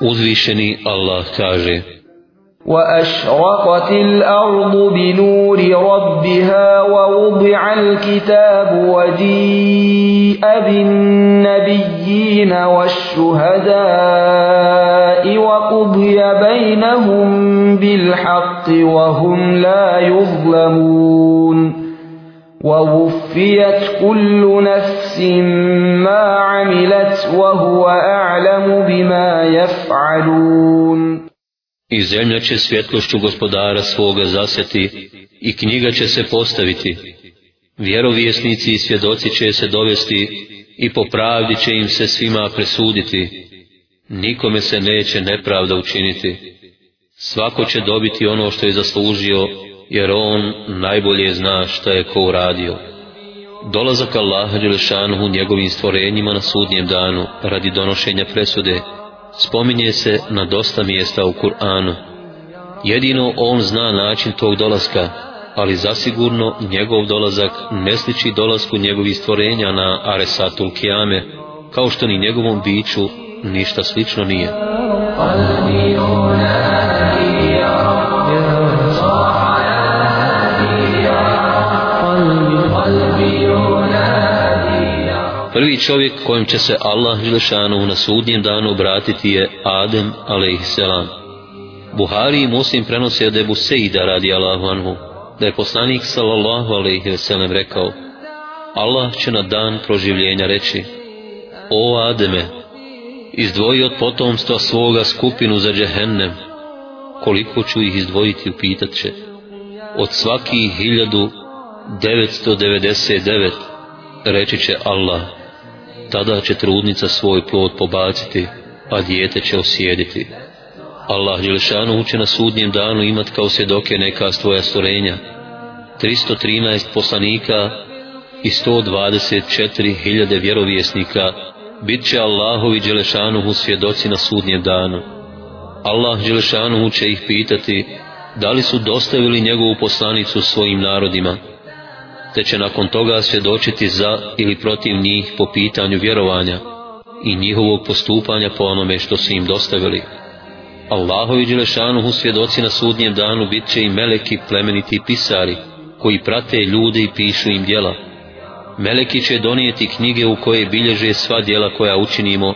Uzvišeni Allah kaže وأشرقت الأرض بنور ربها ووضع الكتاب وجيء بالنبيين والشهداء وقضي بينهم بالحق وهم لا يظلمون ووفيت كل نفس ما عملت وهو أعلم بما يفعلون I zemlja će svjetlošću gospodara svoga zasjeti i knjiga će se postaviti. Vjerovjesnici i svjedoci će se dovesti i po pravdi će im se svima presuditi. Nikome se neće nepravda učiniti. Svako će dobiti ono što je zaslužio jer on najbolje zna šta je ko uradio. Dolazak Allaha Đelešanuhu njegovim stvorenjima na sudnjem danu radi donošenja presude spominje se na dosta mjesta u Kur'anu. Jedino on zna način tog dolaska, ali zasigurno njegov dolazak ne sliči dolasku njegovih stvorenja na Aresatul Kijame, kao što ni njegovom biću ništa slično nije. Allah, Allah, Allah. prvi čovjek kojem će se Allah Želešanu na sudnjem danu obratiti je Adem a.s. Buhari i Muslim prenose od Ebu Sejda radi Allahu anhu, da je poslanik sallallahu a.s. rekao, Allah će na dan proživljenja reći, O Ademe, izdvoji od potomstva svoga skupinu za džehennem, koliko ću ih izdvojiti, upitat će. Od svaki 1999, reći će Allah, 999 tada će trudnica svoj plod pobaciti, a dijete će osjediti. Allah Đelešanu će na sudnjem danu imat kao svjedoke neka svoja stvorenja, 313 poslanika i 124 hiljade vjerovjesnika bit će Allahovi Đelešanuhu svjedoci na sudnjem danu. Allah Đelešanuhu će ih pitati da li su dostavili njegovu poslanicu svojim narodima te će nakon toga svjedočiti za ili protiv njih po pitanju vjerovanja i njihovog postupanja po onome što su im dostavili. Allahovi Đelešanuhu svjedoci na sudnjem danu bit će i meleki plemeniti pisari koji prate ljude i pišu im djela. Meleki će donijeti knjige u koje bilježe sva djela koja učinimo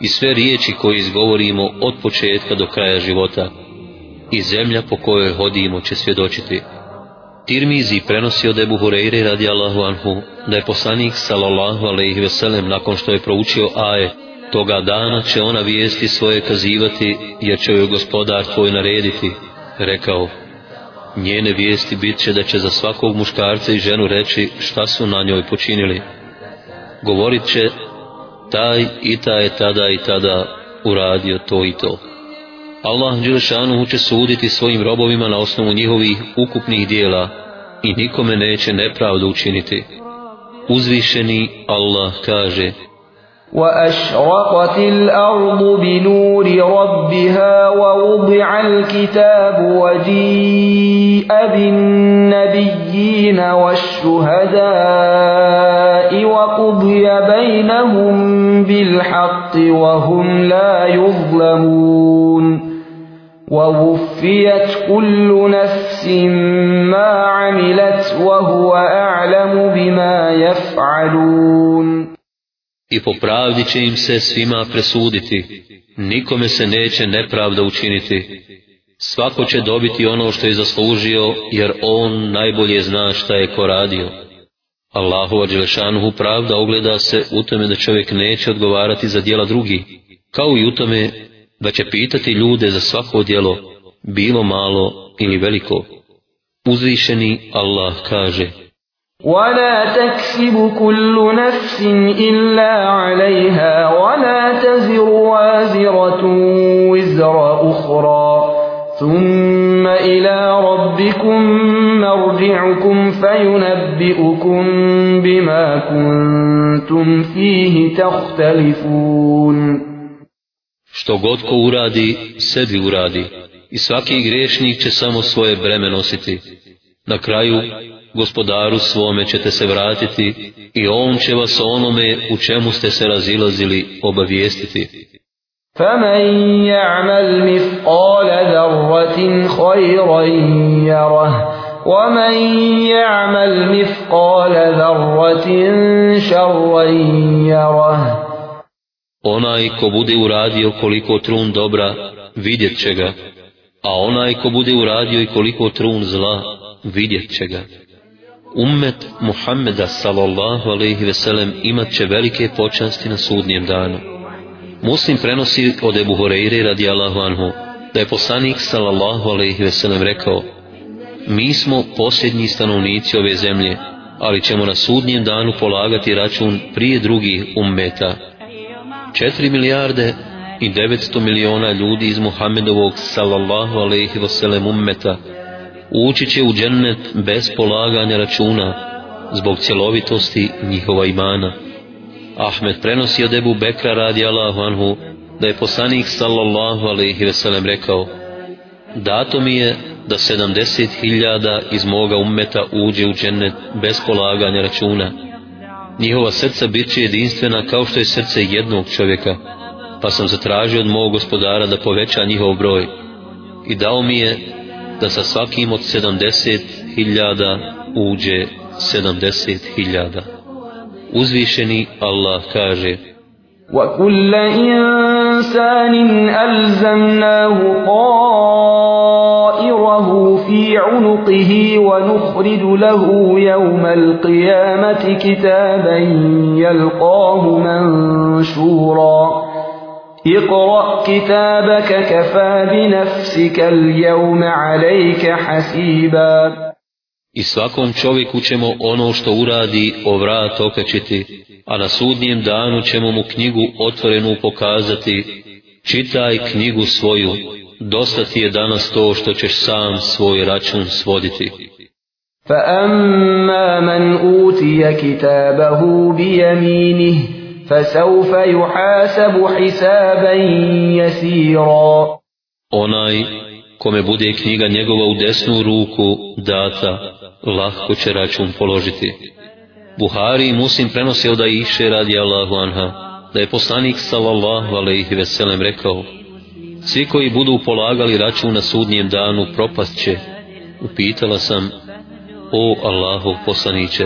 i sve riječi koje izgovorimo od početka do kraja života i zemlja po kojoj hodimo će svjedočiti. Tirmizi prenosi od Ebu Hureyre radi Allahu Anhu da je poslanik sallallahu alaihi veselem nakon što je proučio aje toga dana će ona vijesti svoje kazivati jer će joj gospodar tvoj narediti rekao njene vijesti bit će da će za svakog muškarca i ženu reći šta su na njoj počinili govorit će taj i taj je tada i tada uradio to i to. Allah Đelšanuhu će suditi svojim robovima na osnovu njihovih ukupnih dijela i nikome neće nepravdu učiniti. Uzvišeni Allah kaže وَأَشْرَقَتِ الْأَرْضُ بِنُورِ رَبِّهَا وَوُضِعَ الْكِتَابُ وَجِيءَ بِالنَّبِيِّينَ وَالشُّهَدَاءِ وَقُضِيَ بَيْنَهُم بِالْحَقِّ وَهُمْ لَا يُظْلَمُونَ ووفيت كل نفس ما عملت وهو أعلم بما يفعلون I po pravdi će im se svima presuditi, nikome se neće nepravda učiniti. Svako će dobiti ono što je zaslužio, jer on najbolje zna šta je ko radio. Allahu ađelešanuhu pravda ogleda se u tome da čovjek neće odgovarati za dijela drugi, kao i u tome da će pitati ljude za svako djelo, bilo malo ili veliko. Uzvišeni Allah kaže وَلَا تَكْسِبُ كُلُّ نَفْسٍ إِلَّا عَلَيْهَا وَلَا تَزِرُ وَازِرَةٌ وِزْرَ أُخْرَى ثُمَّ إِلَى رَبِّكُمْ مَرْجِعُكُمْ فَيُنَبِّئُكُم بِمَا كُنتُمْ فِيهِ تَخْتَلِفُونَ Što god ko uradi, sebi uradi. I svaki grešnik će samo svoje breme nositi. Na kraju, gospodaru svome ćete se vratiti i on će vas onome u čemu ste se razilazili obavijestiti. فَمَنْ يَعْمَلْ مِثْقَالَ ذَرَّةٍ خَيْرًا يَرَهُ وَمَنْ يَعْمَلْ مِثْقَالَ ذَرَّةٍ شَرًّا يَرَهُ Onaj ko bude uradio koliko trun dobra, vidjet će ga, a onaj ko bude uradio i koliko trun zla, vidjet će ga. Ummet Muhammeda sallallahu alaihi veselem imat će velike počasti na sudnjem danu. Muslim prenosi od Ebu Horeire radi Allahu anhu da je poslanik sallallahu alaihi veselem rekao Mi smo posljednji stanovnici ove zemlje, ali ćemo na sudnjem danu polagati račun prije drugih ummeta četiri milijarde i 900 miliona ljudi iz Muhammedovog sallallahu alaihi vselem ummeta ući će u džennet bez polaganja računa zbog cjelovitosti njihova imana. Ahmed prenosi od Ebu Bekra radi Allahu anhu da je poslanik sallallahu alaihi vselem rekao Dato mi je da 70.000 iz moga ummeta uđe u džennet bez polaganja računa. Njihova srca bit će jedinstvena kao što je srce jednog čovjeka, pa sam zatražio od mog gospodara da poveća njihov broj i dao mi je da sa svakim od 70.000 uđe 70.000. Uzvišeni Allah kaže وَكُلَّ إِنسَانٍ أَلْزَمْنَاهُ قَالٍ نضعه في عنقه ونخرج له يوم القيامة كتابا يلقاه منشورا اقرأ كتابك كفى بنفسك اليوم عليك حسيبا I svakom čovjeku ćemo ono što uradi o vrat okačiti, a na sudnijem danu ćemo mu knjigu otvorenu pokazati, čitaj knjigu svoju, dosta ti je danas to što ćeš sam svoj račun svoditi. Fa amma man utija kitabahu bi jaminih, fa saufa juhasabu hisaban jasira. Onaj kome bude knjiga njegova u desnu ruku data, lahko će račun položiti. Buhari i Musim prenosio da iše radi Allahu anha, da je poslanik sallallahu alaihi veselem rekao, Svi koji budu polagali račun na sudnijem danu propast će, upitala sam, o Allahov poslaniće,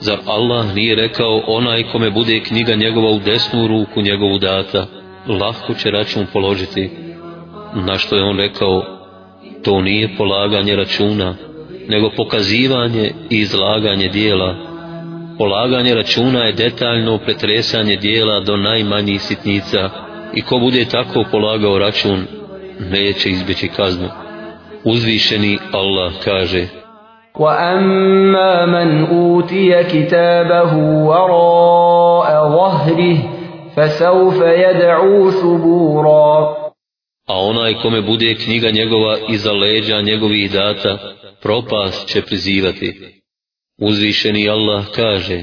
zar Allah nije rekao onaj kome bude knjiga njegova u desnu ruku njegovu data, lahko će račun položiti, na što je on rekao, to nije polaganje računa, nego pokazivanje i izlaganje dijela, polaganje računa je detaljno pretresanje dijela do najmanjih sitnica, i ko bude tako polagao račun, neće izbjeći kaznu. Uzvišeni Allah kaže وَأَمَّا مَنْ أُوْتِيَ كِتَابَهُ وَرَاءَ ظَهْرِهِ فَسَوْفَ يَدْعُوا سُبُورًا A onaj kome bude knjiga njegova iza leđa njegovih data, propast će prizivati. Uzvišeni Allah kaže,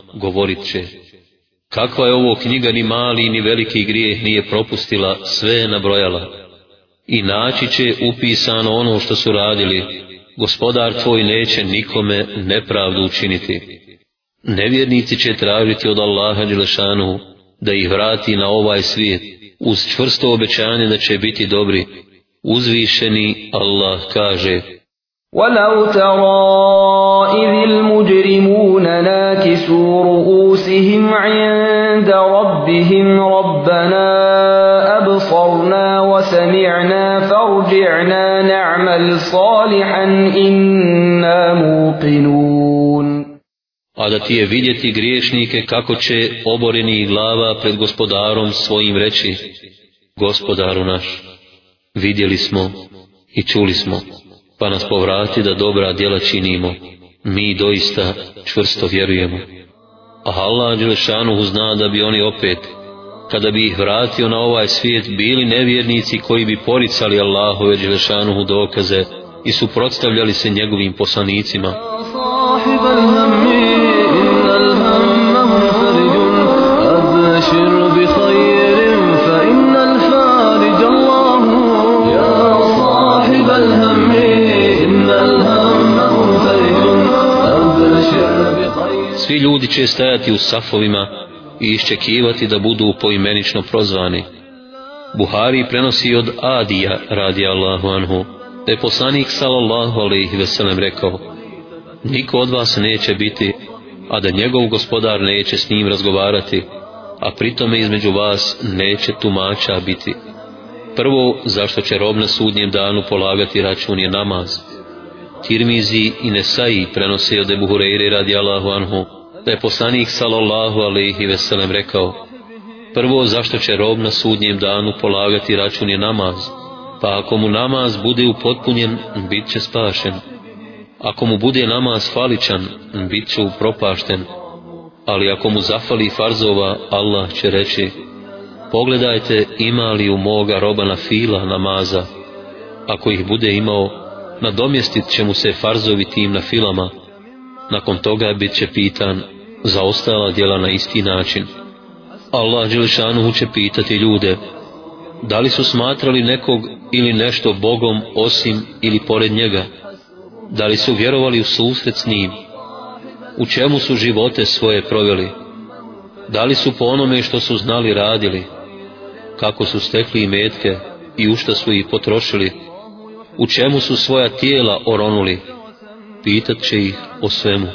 govorit će, kakva je ovo knjiga ni mali ni veliki grijeh nije propustila, sve je nabrojala. I naći će upisano ono što su radili, gospodar tvoj neće nikome nepravdu učiniti. Nevjernici će tražiti od Allaha Đelešanu da ih vrati na ovaj svijet uz čvrsto obećanje da će biti dobri. Uzvišeni Allah kaže, ولو ترى إذ المجرمون ناكسوا رؤوسهم عند ربهم ربنا أبصرنا وسمعنا فارجعنا نعمل صالحا إنا موقنون A da ti je vidjeti griješnike kako će oboreni glava pred gospodarom svojim reći, gospodaru naš, vidjeli smo i čuli smo pa nas povrati da dobra djela činimo. Mi doista čvrsto vjerujemo. A Allah Đelešanuhu zna da bi oni opet, kada bi ih vratio na ovaj svijet, bili nevjernici koji bi poricali Allahove Đelešanuhu dokaze i suprotstavljali se njegovim poslanicima. Allah, svi ljudi će stajati u safovima i iščekivati da budu poimenično prozvani. Buhari prenosi od Adija radi Allahu anhu da je poslanik sallallahu alaihi veselem rekao Niko od vas neće biti, a da njegov gospodar neće s njim razgovarati, a pritome između vas neće tumača biti. Prvo, zašto će rob na sudnjem danu polagati račun je namaz. Tirmizi i Nesai prenosi od Ebu Hureyre radi Allahu anhu, da je poslanik sallallahu alaihi veselem rekao, prvo zašto će rob na sudnjem danu polagati račun je namaz, pa ako mu namaz bude upotpunjen, bit će spašen. Ako mu bude namaz faličan, bit će upropašten. Ali ako mu zafali farzova, Allah će reći, pogledajte ima li u moga roba na fila namaza. Ako ih bude imao, nadomjestit će mu se farzovi tim na filama. Nakon toga bit će pitan za ostala djela na isti način. Allah Đelešanuhu će pitati ljude, da li su smatrali nekog ili nešto Bogom osim ili pored njega? Da li su vjerovali u susret s njim? U čemu su živote svoje proveli? Da li su po onome što su znali radili? Kako su stekli i metke i u šta su ih potrošili? U čemu su svoja tijela oronuli? Pitat će ih o svemu.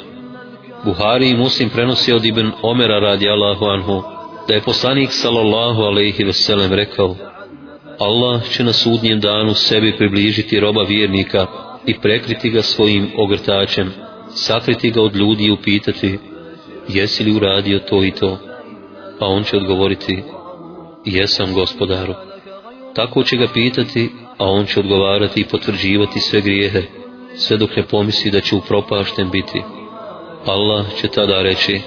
Buhari i Muslim prenosi od Ibn Omera radi Allahu anhu, da je poslanik sallallahu alaihi veselem rekao, Allah će na sudnjem danu sebi približiti roba vjernika i prekriti ga svojim ogrtačem, sakriti ga od ljudi i upitati, jesi li uradio to i to? A on će odgovoriti, jesam gospodaru. Tako će ga pitati, a on će odgovarati i potvrđivati sve grijehe, sve dok ne pomisli da će upropašten biti. Allah će tada reći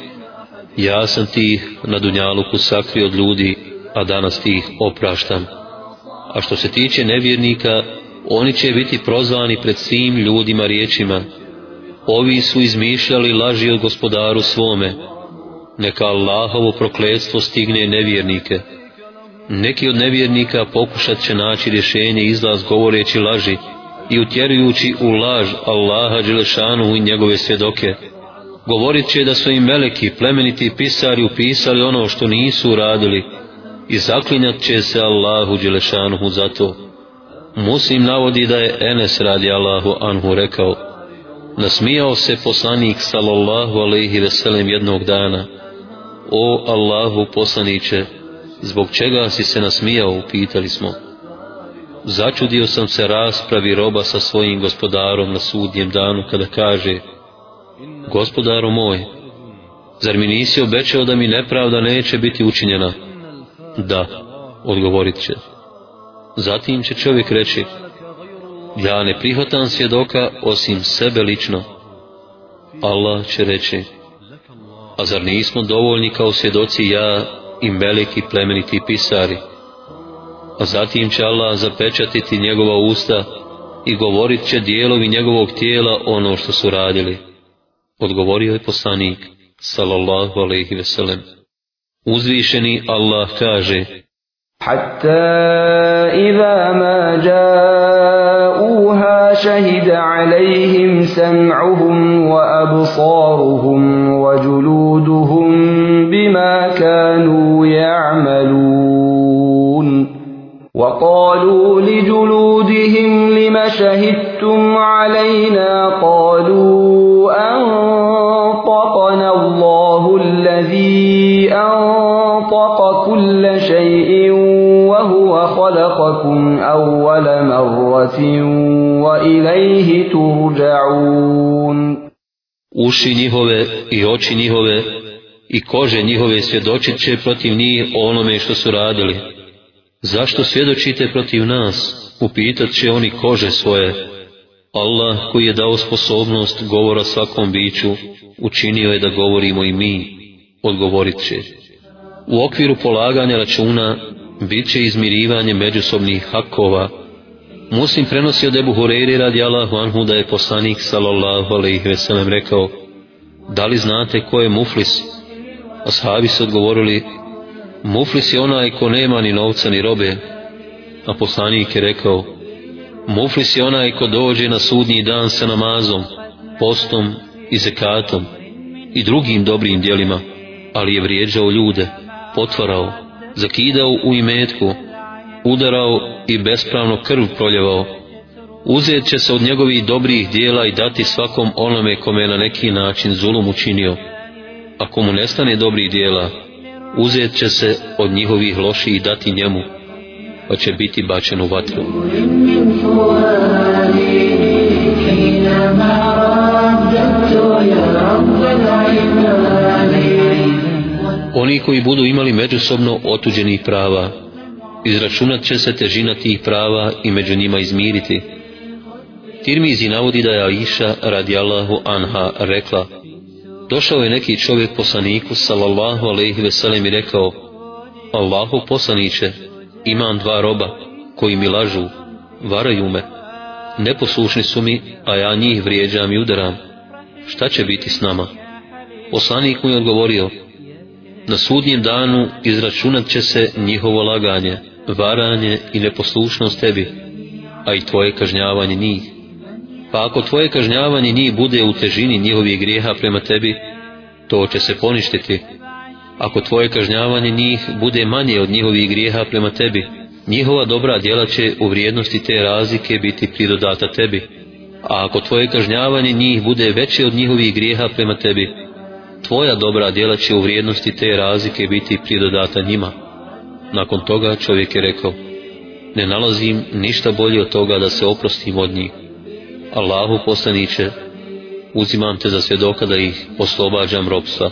Ja sam ti na dunjaluku sakrio od ljudi, a danas ti ih opraštam. A što se tiče nevjernika, oni će biti prozvani pred svim ljudima riječima. Ovi su izmišljali laži od gospodaru svome. Neka Allahovo prokledstvo stigne nevjernike. Neki od nevjernika pokušat će naći rješenje izlaz govoreći laži i utjerujući u laž Allaha Đelešanu i njegove svjedoke. Allah govorit će da su im veliki plemeniti pisari upisali ono što nisu uradili i zaklinjat će se Allahu Đelešanuhu za to. Muslim navodi da je Enes radi Allahu Anhu rekao Nasmijao se poslanik sallallahu alaihi veselim jednog dana O Allahu poslaniće, zbog čega si se nasmijao, upitali smo. Začudio sam se raspravi roba sa svojim gospodarom na sudnjem danu kada kaže, Gospodaru moj, zar mi nisi obećao da mi nepravda neće biti učinjena? Da, odgovorit će. Zatim će čovjek reći, ja ne prihvatam svjedoka osim sebe lično. Allah će reći, a zar nismo dovoljni kao svjedoci ja i meleki plemeniti pisari? A zatim će Allah zapečatiti njegova usta i govorit će dijelovi njegovog tijela ono što su radili. odgovorio je poslanik, sallallahu alaihi sellem. Uzvišeni Allah kaže, حتى إذا ما جاءوها شهد عليهم سمعهم وأبصارهم وجلودهم بما كانوا يعملون وقالوا لجلودهم لم شهدتم علينا قالوا أنطقنا الله الذي أنطق كل شيء وهو خلقكم أول مرة وإليه ترجعون Uši njihove i oči njihove i kože njihove svjedočit će protiv njih onome što su radili. Zašto svjedočite protiv nas? Upitat će oni kože svoje. Allah koji je dao sposobnost govora svakom biću, učinio je da govorimo i mi, odgovorit će. U okviru polaganja računa, bit će izmirivanje međusobnih hakova. Muslim prenosi od Ebu Hureyri radi Allahu Anhu da je poslanik sallallahu alaihi ve sellem rekao, da li znate ko je muflis? Ashabi su odgovorili, muflis je onaj ko nema ni novca ni robe. A poslanik je rekao, Muflis je onaj ko dođe na sudnji dan sa namazom, postom i zekatom i drugim dobrim dijelima, ali je vrijeđao ljude, potvarao, zakidao u imetku, udarao i bespravno krv proljevao. Uzet će se od njegovih dobrih dijela i dati svakom onome kome je na neki način zulum učinio. Ako mu nestane dobrih dijela, uzet će se od njihovih loših i dati njemu pa će biti bačen u vatru. Oni koji budu imali međusobno otuđenih prava, izračunat će se težina tih prava i među njima izmiriti. Tirmizi navodi da je Aisha radi Allahu Anha rekla, došao je neki čovjek poslaniku sallallahu alaihi veselem i rekao, Allahu poslaniće, imam dva roba koji mi lažu, varaju me, neposlušni su mi, a ja njih vrijeđam i udaram. Šta će biti s nama? Poslanik mu je odgovorio, na sudnjem danu izračunat će se njihovo laganje, varanje i neposlušnost tebi, a i tvoje kažnjavanje njih. Pa ako tvoje kažnjavanje njih bude u težini njihovih grijeha prema tebi, to će se poništiti ako tvoje kažnjavanje njih bude manje od njihovih grijeha prema tebi, njihova dobra djela će u vrijednosti te razlike biti pridodata tebi. A ako tvoje kažnjavanje njih bude veće od njihovih grijeha prema tebi, tvoja dobra djela će u vrijednosti te razlike biti pridodata njima. Nakon toga čovjek je rekao, ne nalazim ništa bolje od toga da se oprostim od njih. Allahu poslaniće, uzimam te za svjedoka da ih oslobađam robstva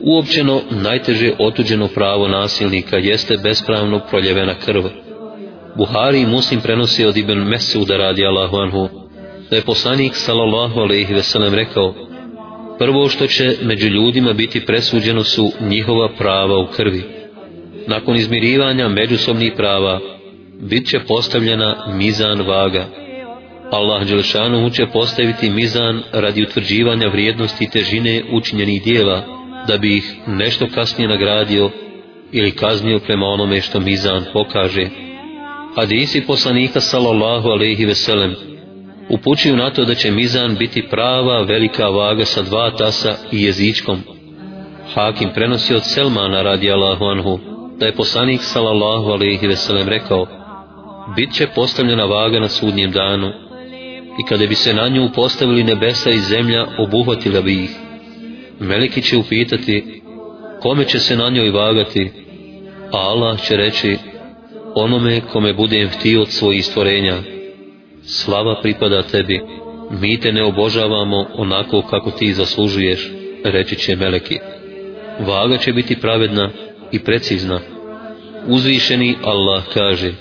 uopćeno najteže otuđeno pravo nasilnika jeste bespravno proljevena krv. Buhari i Muslim prenosi od Ibn Mesuda radi Allahu Anhu, da je poslanik sallallahu alaihi veselem rekao, prvo što će među ljudima biti presuđeno su njihova prava u krvi. Nakon izmirivanja međusobnih prava, bit će postavljena mizan vaga. Allah Đelšanu će postaviti mizan radi utvrđivanja vrijednosti težine učinjenih dijela, da bi ih nešto kasnije nagradio ili kaznio prema onome što Mizan pokaže. Hadisi poslanika sallallahu alaihi veselem upućuju na to da će Mizan biti prava velika vaga sa dva tasa i jezičkom. Hakim prenosi od Selmana radi Allahu anhu da je poslanik sallallahu alaihi veselem rekao bit će postavljena vaga na sudnjem danu i kada bi se na nju postavili nebesa i zemlja obuhvatila bi ih Meliki će upitati kome će se na njoj vagati, a Allah će reći onome kome budem htio od svojih stvorenja. Slava pripada tebi, mi te ne obožavamo onako kako ti zaslužuješ, reći će Meleki. Vaga će biti pravedna i precizna. Uzvišeni Allah kaže,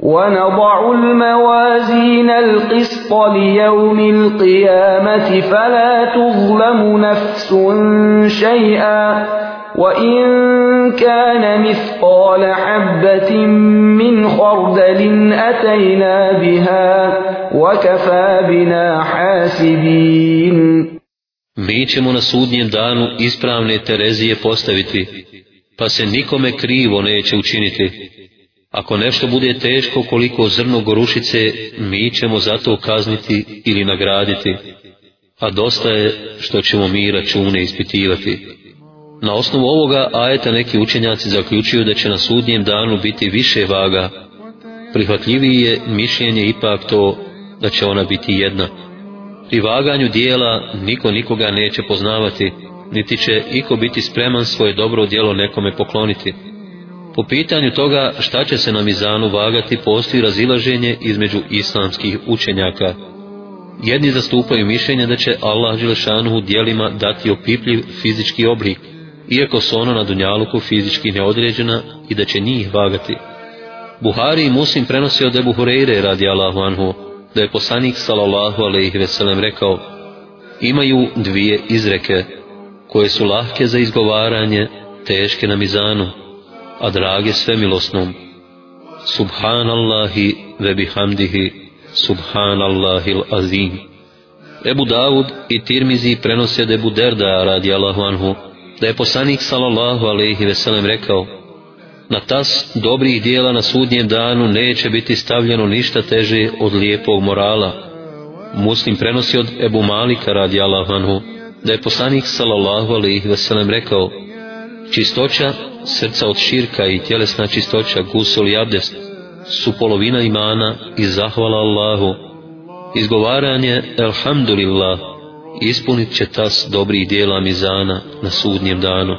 ونضع الموازين القسط ليوم القيامة فلا تظلم نفس شيئا وإن كان مثقال حبة من خردل أتينا بها وكفى بنا حاسبين Mi ćemo na sudnjem danu ispravne Terezije postaviti, pa se nikome krivo neće učiniti. Ako nešto bude teško koliko zrno gorušice, mi ćemo zato kazniti ili nagraditi, a dosta je što ćemo mi račune ispitivati. Na osnovu ovoga ajeta neki učenjaci zaključuju da će na sudnjem danu biti više vaga. Prihvatljiviji je mišljenje ipak to da će ona biti jedna. Pri vaganju dijela niko nikoga neće poznavati, niti će iko biti spreman svoje dobro djelo nekome pokloniti. Po pitanju toga šta će se na mizanu vagati postoji razilaženje između islamskih učenjaka. Jedni zastupaju mišljenje da će Allah Đelešanu u dijelima dati opipljiv fizički oblik, iako su ona na Dunjaluku fizički neodređena i da će njih vagati. Buhari i Muslim prenosi od Ebu Hureyre radi Allahu Anhu, da je poslanik sallallahu alaihi veselem rekao, imaju dvije izreke, koje su lahke za izgovaranje, teške na mizanu, a drage sve milosnom. Subhanallahi ve bihamdihi, subhanallahil azim. Ebu Davud i Tirmizi prenose debu Derda radi Allahu anhu, da je poslanik sallallahu alaihi veselem rekao, Na tas dobrih dijela na sudnjem danu neće biti stavljeno ništa teže od lijepog morala. Muslim prenosi od Ebu Malika radi Allahu anhu, da je poslanik sallallahu alaihi veselem rekao, Čistoća srca od širka i tjelesna čistoća, gusul i abdest, su polovina imana i zahvala Allahu. Izgovaranje, elhamdulillah, ispunit će tas dobrih dijela mizana na sudnjem danu.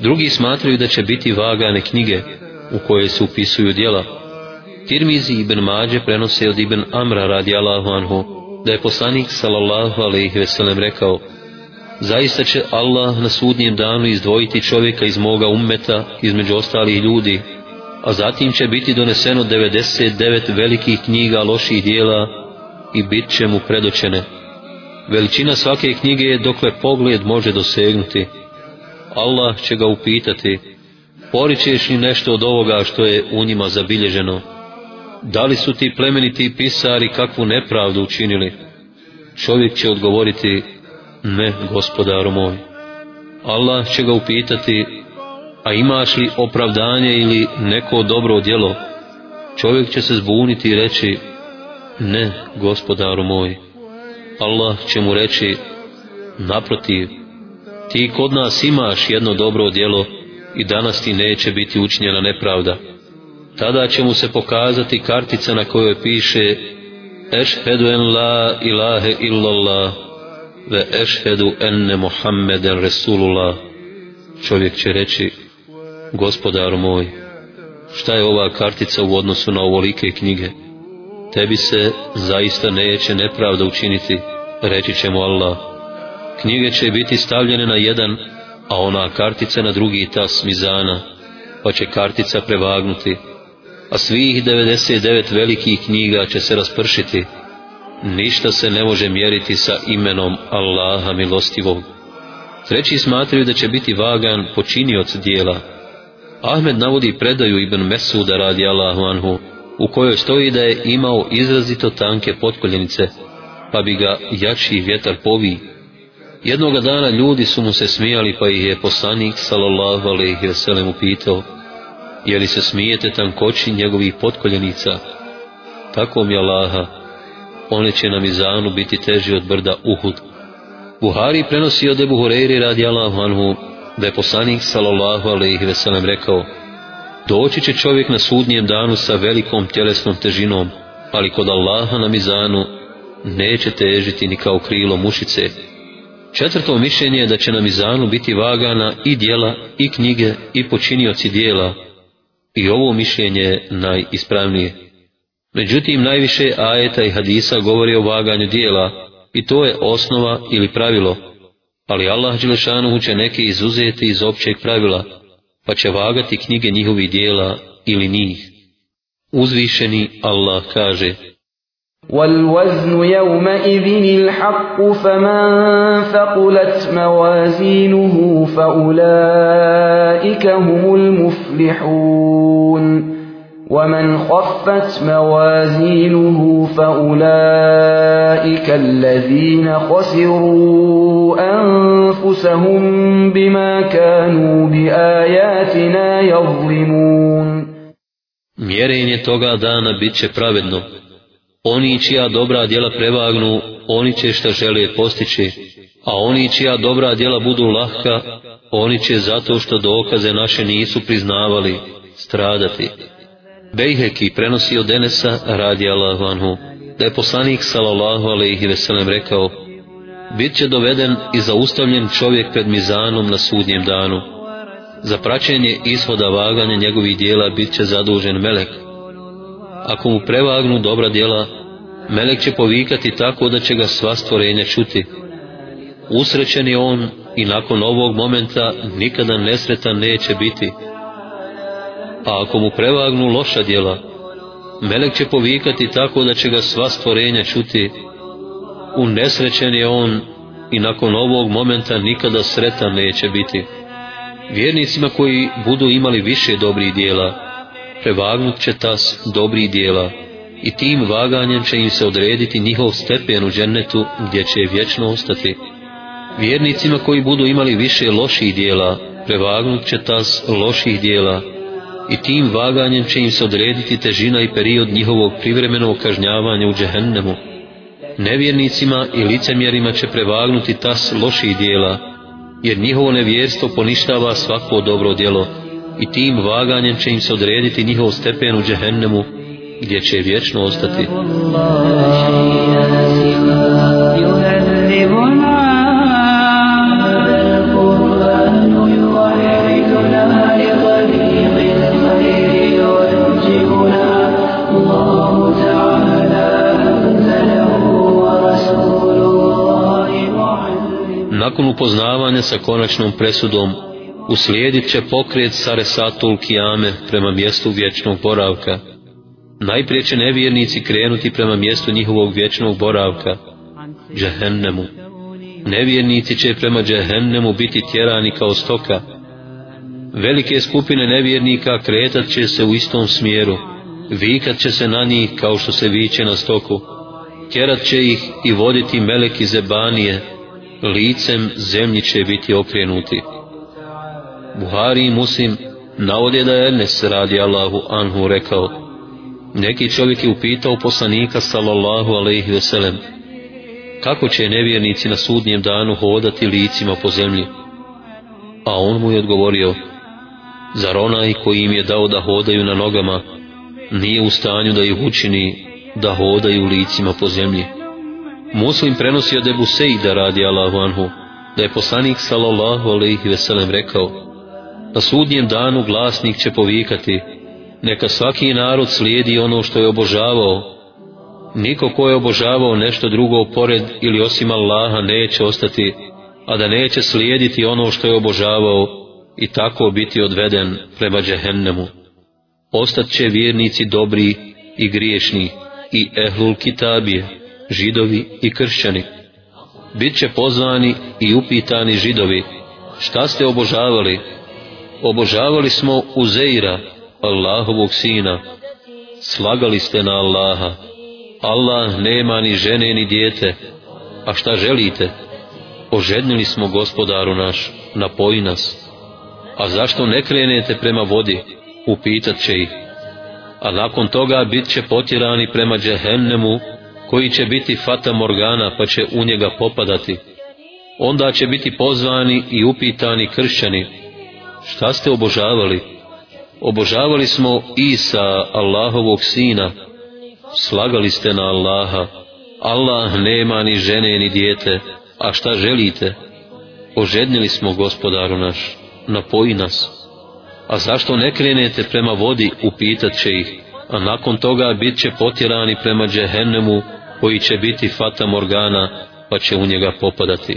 Drugi smatraju da će biti vagane knjige u koje se upisuju dijela. Tirmizi ibn Mađe prenose od ibn Amra radi Allahu anhu, da je poslanik sallallahu alaihi veselem rekao, Zaista će Allah na sudnjem danu izdvojiti čovjeka iz moga ummeta, između ostalih ljudi, a zatim će biti doneseno 99 velikih knjiga loših dijela i bit će mu predočene. Veličina svake knjige je dokle pogled može dosegnuti. Allah će ga upitati, poričeš li nešto od ovoga što je u njima zabilježeno? Da li su ti plemeniti pisari kakvu nepravdu učinili? Čovjek će odgovoriti, ne, gospodaru moj. Allah će ga upitati, a imaš li opravdanje ili neko dobro djelo? Čovjek će se zbuniti i reći, ne, gospodaru moj. Allah će mu reći, naprotiv, ti kod nas imaš jedno dobro djelo i danas ti neće biti učinjena nepravda. Tada će mu se pokazati kartica na kojoj piše, Ešhedu en la ilahe illallah, ve ešhedu enne Muhammeden Resulullah. Čovjek će reći, gospodar moj, šta je ova kartica u odnosu na ovolike knjige? Tebi se zaista neće nepravda učiniti, reći će mu Allah. Knjige će biti stavljene na jedan, a ona kartica na drugi tas mizana, pa će kartica prevagnuti, a svih 99 velikih knjiga će se raspršiti ništa se ne može mjeriti sa imenom Allaha milostivog. Treći smatraju da će biti vagan počinioc dijela. Ahmed navodi predaju Ibn Mesuda radi Allahu anhu, u kojoj stoji da je imao izrazito tanke potkoljenice, pa bi ga jači vjetar povi. Jednoga dana ljudi su mu se smijali, pa ih je poslanik sallallahu alaihi veselem upitao, je li se smijete tankoći njegovih potkoljenica? Tako mi Allaha, Allaha, oni će na mizanu biti teži od brda Uhud. Buhari prenosi od Ebu Hureyri radi Allahu Anhu da je poslanik sallallahu alaihi veselam rekao Doći će čovjek na sudnjem danu sa velikom tjelesnom težinom, ali kod Allaha na mizanu neće težiti ni kao krilo mušice. Četvrto mišljenje je da će na mizanu biti vagana i dijela i knjige i počinioci dijela i ovo mišljenje je najispravnije. Međutim, najviše ajeta i hadisa govori o vaganju dijela, i to je osnova ili pravilo, ali Allah Đelešanu će neke izuzeti iz općeg pravila, pa će vagati knjige njihovih dijela ili njih. Uzvišeni Allah kaže, والوزن يومئذ الحق فمن ثقلت مَوَازِينُهُ فأولئك هم الْمُفْلِحُونَ ومن خفت موازينه فأولئك الذين خسروا أنفسهم بما كانوا بآياتنا يظلمون Mjerenje toga dana bit će pravedno. Oni čija dobra djela prevagnu, oni će što žele postići, a oni čija dobra djela budu lahka, oni će zato što dokaze naše nisu priznavali, stradati. Bejheki prenosi od Enesa radi Allahu anhu, da je poslanik sallallahu alaihi veselem rekao, bit će doveden i zaustavljen čovjek pred mizanom na sudnjem danu. Za praćenje ishoda vaganja njegovih dijela bit će zadužen melek. Ako mu prevagnu dobra dijela, melek će povikati tako da će ga sva stvorenja čuti. Usrećen je on i nakon ovog momenta nikada nesretan neće biti a ako mu prevagnu loša djela, melek će povikati tako da će ga sva stvorenja čuti. Unesrećen je on i nakon ovog momenta nikada sretan neće biti. Vjernicima koji budu imali više dobrih dijela, prevagnut će tas dobrih dijela i tim vaganjem će im se odrediti njihov stepen u džennetu gdje će vječno ostati. Vjernicima koji budu imali više loših dijela, prevagnut će tas loših dijela, i tim vaganjem će im se odrediti težina i period njihovog privremenog kažnjavanja u džehennemu. Nevjernicima i licemjerima će prevagnuti tas loših dijela, jer njihovo nevjerstvo poništava svako dobro djelo i tim vaganjem će im se odrediti njihov stepen u džehennemu, gdje će vječno ostati. Allah, nakon upoznavanja sa konačnom presudom, uslijedit će pokret Saresatul Kijame prema mjestu vječnog boravka. Najprije će nevjernici krenuti prema mjestu njihovog vječnog boravka, Džehennemu. Nevjernici će prema Džehennemu biti tjerani kao stoka. Velike skupine nevjernika kretat će se u istom smjeru, vikat će se na njih kao što se viče na stoku. Tjerat će ih i voditi meleki zebanije, Džehennemu licem zemlji će biti okrenuti. Buhari i Muslim navode da je Enes radi Allahu Anhu rekao Neki čovjek je upitao poslanika sallallahu alaihi veselem Kako će nevjernici na sudnjem danu hodati licima po zemlji? A on mu je odgovorio Zar onaj koji im je dao da hodaju na nogama nije u stanju da ih učini da hodaju licima po zemlji? Muslim prenosi od Ebu Sejda radi Allahu Anhu, da je poslanik sallallahu alaihi veselem rekao, na sudnjem danu glasnik će povikati, neka svaki narod slijedi ono što je obožavao, niko ko je obožavao nešto drugo pored ili osim Allaha neće ostati, a da neće slijediti ono što je obožavao i tako biti odveden prema džehennemu. Ostat će vjernici dobri i griješni i ehlul kitabije židovi i kršćani. Biće pozvani i upitani židovi, šta ste obožavali? Obožavali smo Uzeira, Allahovog sina. Slagali ste na Allaha. Allah nema ni žene ni dijete. A šta želite? Ožednili smo gospodaru naš, napoji nas. A zašto ne krenete prema vodi? Upitat će ih. A nakon toga bit će potjerani prema džehennemu koji će biti fata morgana pa će u njega popadati. Onda će biti pozvani i upitani kršćani. Šta ste obožavali? Obožavali smo Isa, Allahovog sina. Slagali ste na Allaha. Allah nema ni žene ni dijete. A šta želite? Ožednili smo gospodaru naš. Napoji nas. A zašto ne krenete prema vodi, upitat će ih. A nakon toga bit će potjerani prema džehennemu, koji će biti fata morgana pa će u njega popadati.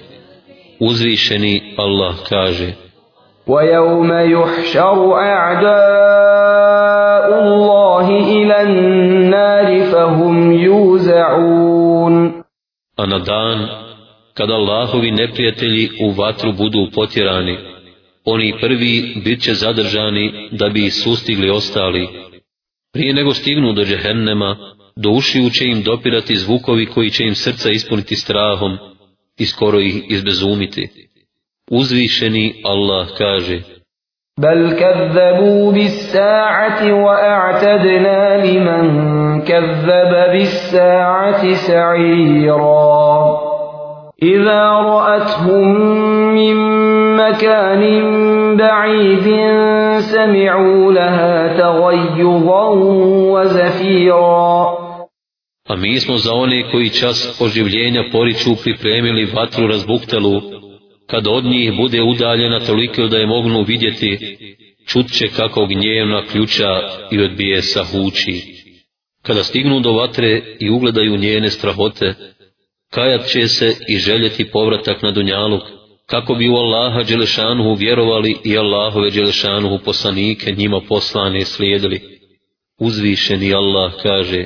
Uzvišeni Allah kaže وَيَوْمَ يُحْشَرُ أَعْدَاءُ اللَّهِ إِلَى النَّارِ فَهُمْ يُوزَعُونَ A na dan, kada Allahovi neprijatelji u vatru budu potjerani, oni prvi bit će zadržani da bi sustigli ostali. Prije nego stignu do džehennema, do ušiju će im dopirati zvukovi koji će im srca ispuniti strahom i skoro ih izbezumiti. Uzvišeni Allah kaže بل كذبوا بالساعة وأعتدنا لمن كذب بالساعة سعيرا إذا رأتهم من مكان بعيد سمعوا لها تغيظا وزفيرا A mi smo za one koji čas oživljenja poriču pripremili vatru razbuktelu, kad od njih bude udaljena toliko da je mognu vidjeti, čut će kako gnjevna ključa i odbije sa huči. Kada stignu do vatre i ugledaju njene strahote, kajat će se i željeti povratak na dunjaluk, kako bi u Allaha Đelešanuhu vjerovali i Allahove Đelešanuhu poslanike njima poslane slijedili. Uzvišeni Allah kaže,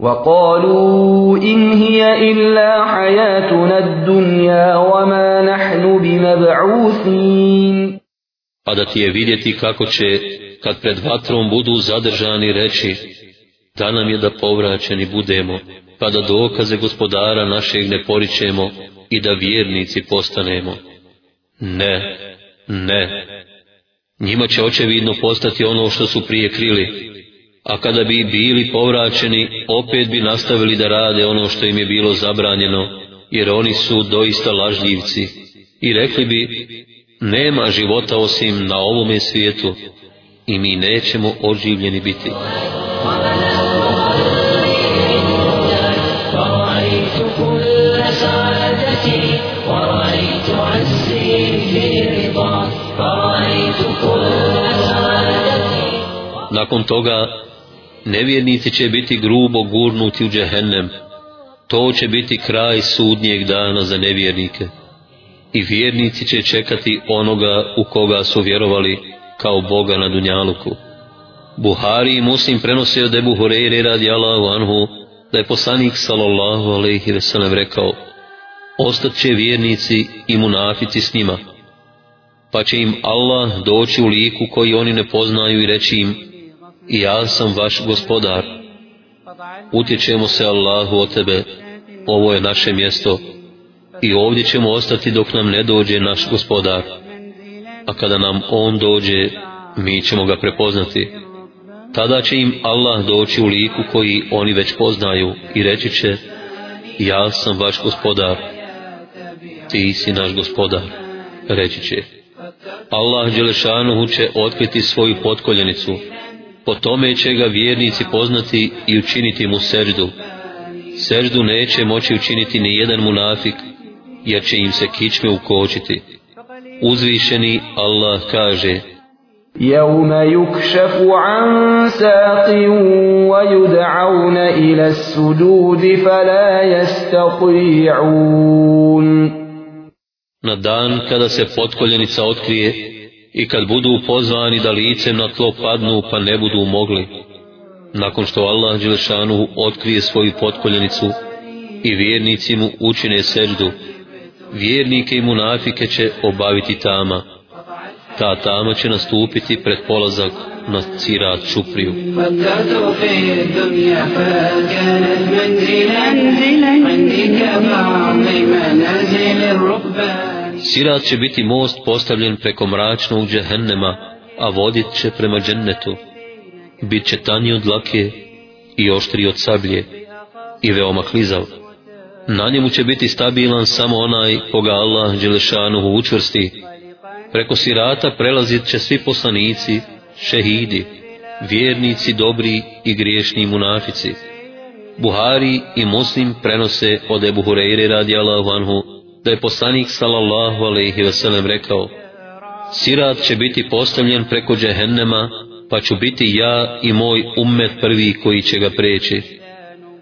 وقالوا إن هي إلا حياتنا الدنيا وما نحن بمبعوثين A da ti je vidjeti kako će, kad pred vatrom budu zadržani, reći da nam je da povraćeni budemo, pa da dokaze gospodara našeg ne poričemo i da vjernici postanemo. Ne, ne. Njima će očevidno postati ono što su prije krili, a kada bi bili povraćeni, opet bi nastavili da rade ono što im je bilo zabranjeno, jer oni su doista lažljivci. I rekli bi, nema života osim na ovome svijetu i mi nećemo oživljeni biti. Nakon toga nevjernici će biti grubo gurnuti u džehennem. To će biti kraj sudnijeg dana za nevjernike. I vjernici će čekati onoga u koga su vjerovali kao Boga na Dunjaluku. Buhari i Muslim prenosio da je Buhureyre radi Allahu Anhu, da je poslanik sallallahu alaihi ve sellem rekao, ostat će vjernici i munafici s njima, pa će im Allah doći u liku koji oni ne poznaju i reći im, i ja sam vaš gospodar. Utječemo se Allahu o tebe, ovo je naše mjesto i ovdje ćemo ostati dok nam ne dođe naš gospodar. A kada nam on dođe, mi ćemo ga prepoznati. Tada će im Allah doći u liku koji oni već poznaju i reći će, ja sam vaš gospodar, ti si naš gospodar, reći će. Allah Đelešanuhu će otkriti svoju potkoljenicu, po tome će ga vjernici poznati i učiniti mu seždu. Seždu neće moći učiniti ni jedan munafik, jer će im se kičme ukočiti. Uzvišeni Allah kaže, يوم يكشف عن ساق ويدعون إلى السجود فلا يستطيعون Na dan kada se potkoljenica otkrije i kad budu pozvani da licem na tlo padnu pa ne budu mogli, nakon što Allah Đelešanu otkrije svoju potkoljenicu i vjernici mu učine seždu, vjernike i munafike će obaviti tama. Ta tama će nastupiti pred polazak na cirat čupriju. Muzika Sirat će biti most postavljen preko mračnog džehennema, a vodit će prema džennetu. Biće tanji od lake i oštri od sablje i veoma klizav. Na njemu će biti stabilan samo onaj koga Allah Đelešanuhu učvrsti. Preko sirata prelazit će svi poslanici, šehidi, vjernici dobri i griješni munafici. Buhari i Muslim prenose od Ebu Hureyre radi Allahu anhu da je poslanik sallallahu alaihi ve sellem rekao Sirat će biti postavljen preko džehennema, pa ću biti ja i moj ummet prvi koji će ga preći.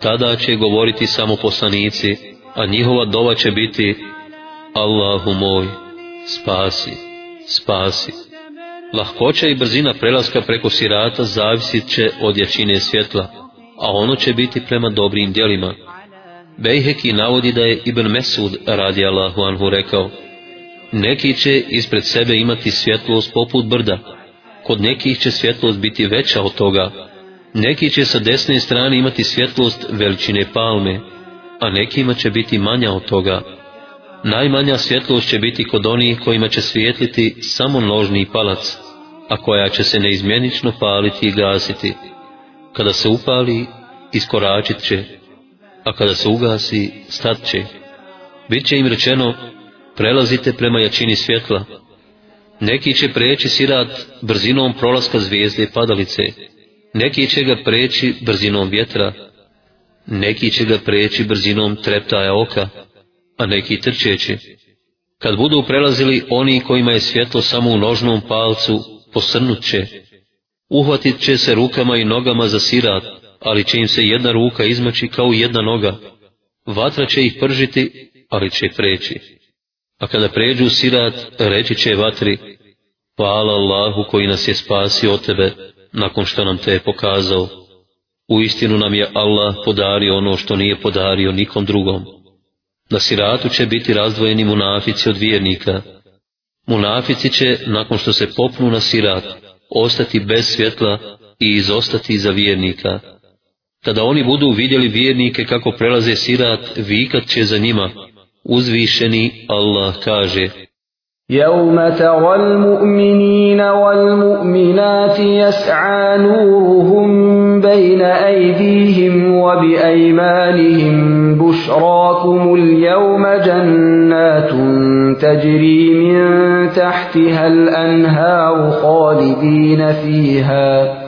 Tada će govoriti samo poslanici, a njihova dova će biti Allahu moj, spasi, spasi. Lahkoća i brzina prelaska preko sirata zavisit će od jačine svjetla, a ono će biti prema dobrim djelima. Bejheki navodi da je Ibn Mesud radi Allahu Anhu rekao, neki će ispred sebe imati svjetlost poput brda, kod nekih će svjetlost biti veća od toga, neki će sa desne strane imati svjetlost veličine palme, a nekima će biti manja od toga. Najmanja svjetlost će biti kod onih kojima će svijetliti samo nožni palac, a koja će se neizmjenično paliti i gasiti. Kada se upali, iskoračit će, a kada se ugasi, stat će. Biće im rečeno, prelazite prema jačini svjetla. Neki će preći sirat brzinom prolaska zvijezde i padalice. Neki će ga preći brzinom vjetra. Neki će ga preći brzinom treptaja oka, a neki trčeći. Kad budu prelazili oni kojima je svjetlo samo u nožnom palcu, posrnut će. Uhvatit će se rukama i nogama za sirat, ali će im se jedna ruka izmaći kao jedna noga. Vatra će ih pržiti, ali će preći. A kada pređu sirat, reći će vatri, hvala Allahu koji nas je spasio od tebe, nakon što nam te je pokazao. U istinu nam je Allah podario ono što nije podario nikom drugom. Na siratu će biti razdvojeni munafici od vjernika. Munafici će, nakon što se popnu na sirat, ostati bez svjetla i izostati za vjernika. Kada oni budu vidjeli vjernike kako prelaze sirat, vikat će za njima. Uzvišeni Allah kaže يوم ترى المؤمنين والمؤمنات يسعى نورهم بين أيديهم وبأيمانهم بشراكم اليوم جنات تجري من تحتها الأنهار خالدين فيها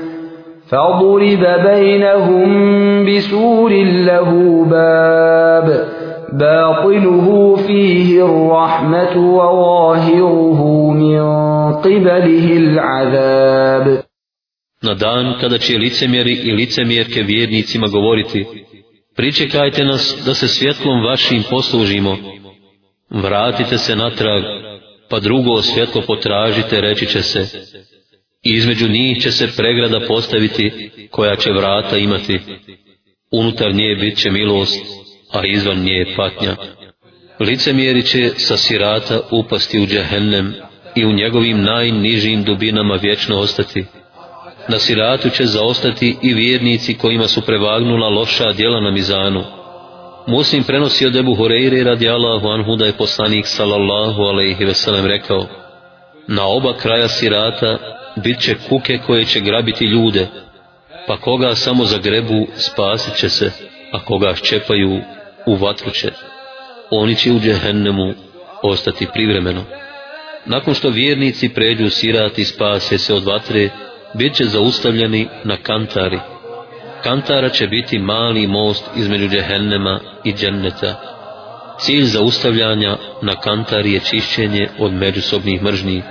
فاضرب بينهم بسور له باب باطله فيه الرحمة وواهره من قبله العذاب Na dan kada će licemjeri i licemjerke vjernicima govoriti, pričekajte nas da se svjetlom vašim poslužimo, vratite se natrag, pa drugo svjetlo potražite, reći će se, između njih će se pregrada postaviti koja će vrata imati. Unutar nje bit će milost, a izvan nje je patnja. Licemjeri će sa sirata upasti u džehennem i u njegovim najnižim dubinama vječno ostati. Na siratu će zaostati i vjernici kojima su prevagnula loša djela na mizanu. Muslim prenosi od Ebu Horeire radi Allahu anhu da je poslanik sallallahu alaihi veselem rekao Na oba kraja sirata bit će kuke koje će grabiti ljude, pa koga samo zagrebu spasit će se, a koga ščepaju u vatru će. Oni će u džehennemu ostati privremeno. Nakon što vjernici pređu sirat i spase se od vatre, bit će zaustavljeni na kantari. Kantara će biti mali most između džehennema i dženneta. Cilj zaustavljanja na kantari je čišćenje od međusobnih mržnji,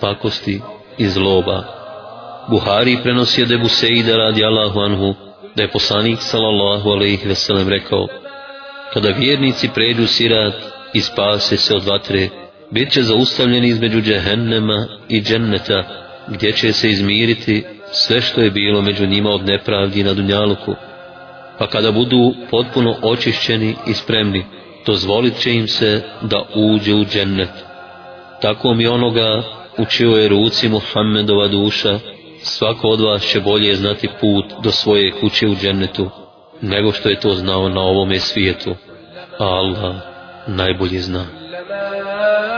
pakosti, i zloba. Buhari prenosi je debu Seide radi Allahu anhu, da je poslanik sallallahu alaihi veselem rekao, kada vjernici pređu sirat i spase se od vatre, bit će zaustavljeni između džehennema i dženneta, gdje će se izmiriti sve što je bilo među njima od nepravdi na dunjaluku. Pa kada budu potpuno očišćeni i spremni, dozvolit će im se da uđe u džennet. Tako mi onoga u čioj ruci Muhammedova duša, svako od vas će bolje znati put do svoje kuće u džennetu, nego što je to znao na ovome svijetu. Allah najbolje zna. Allah najbolje zna.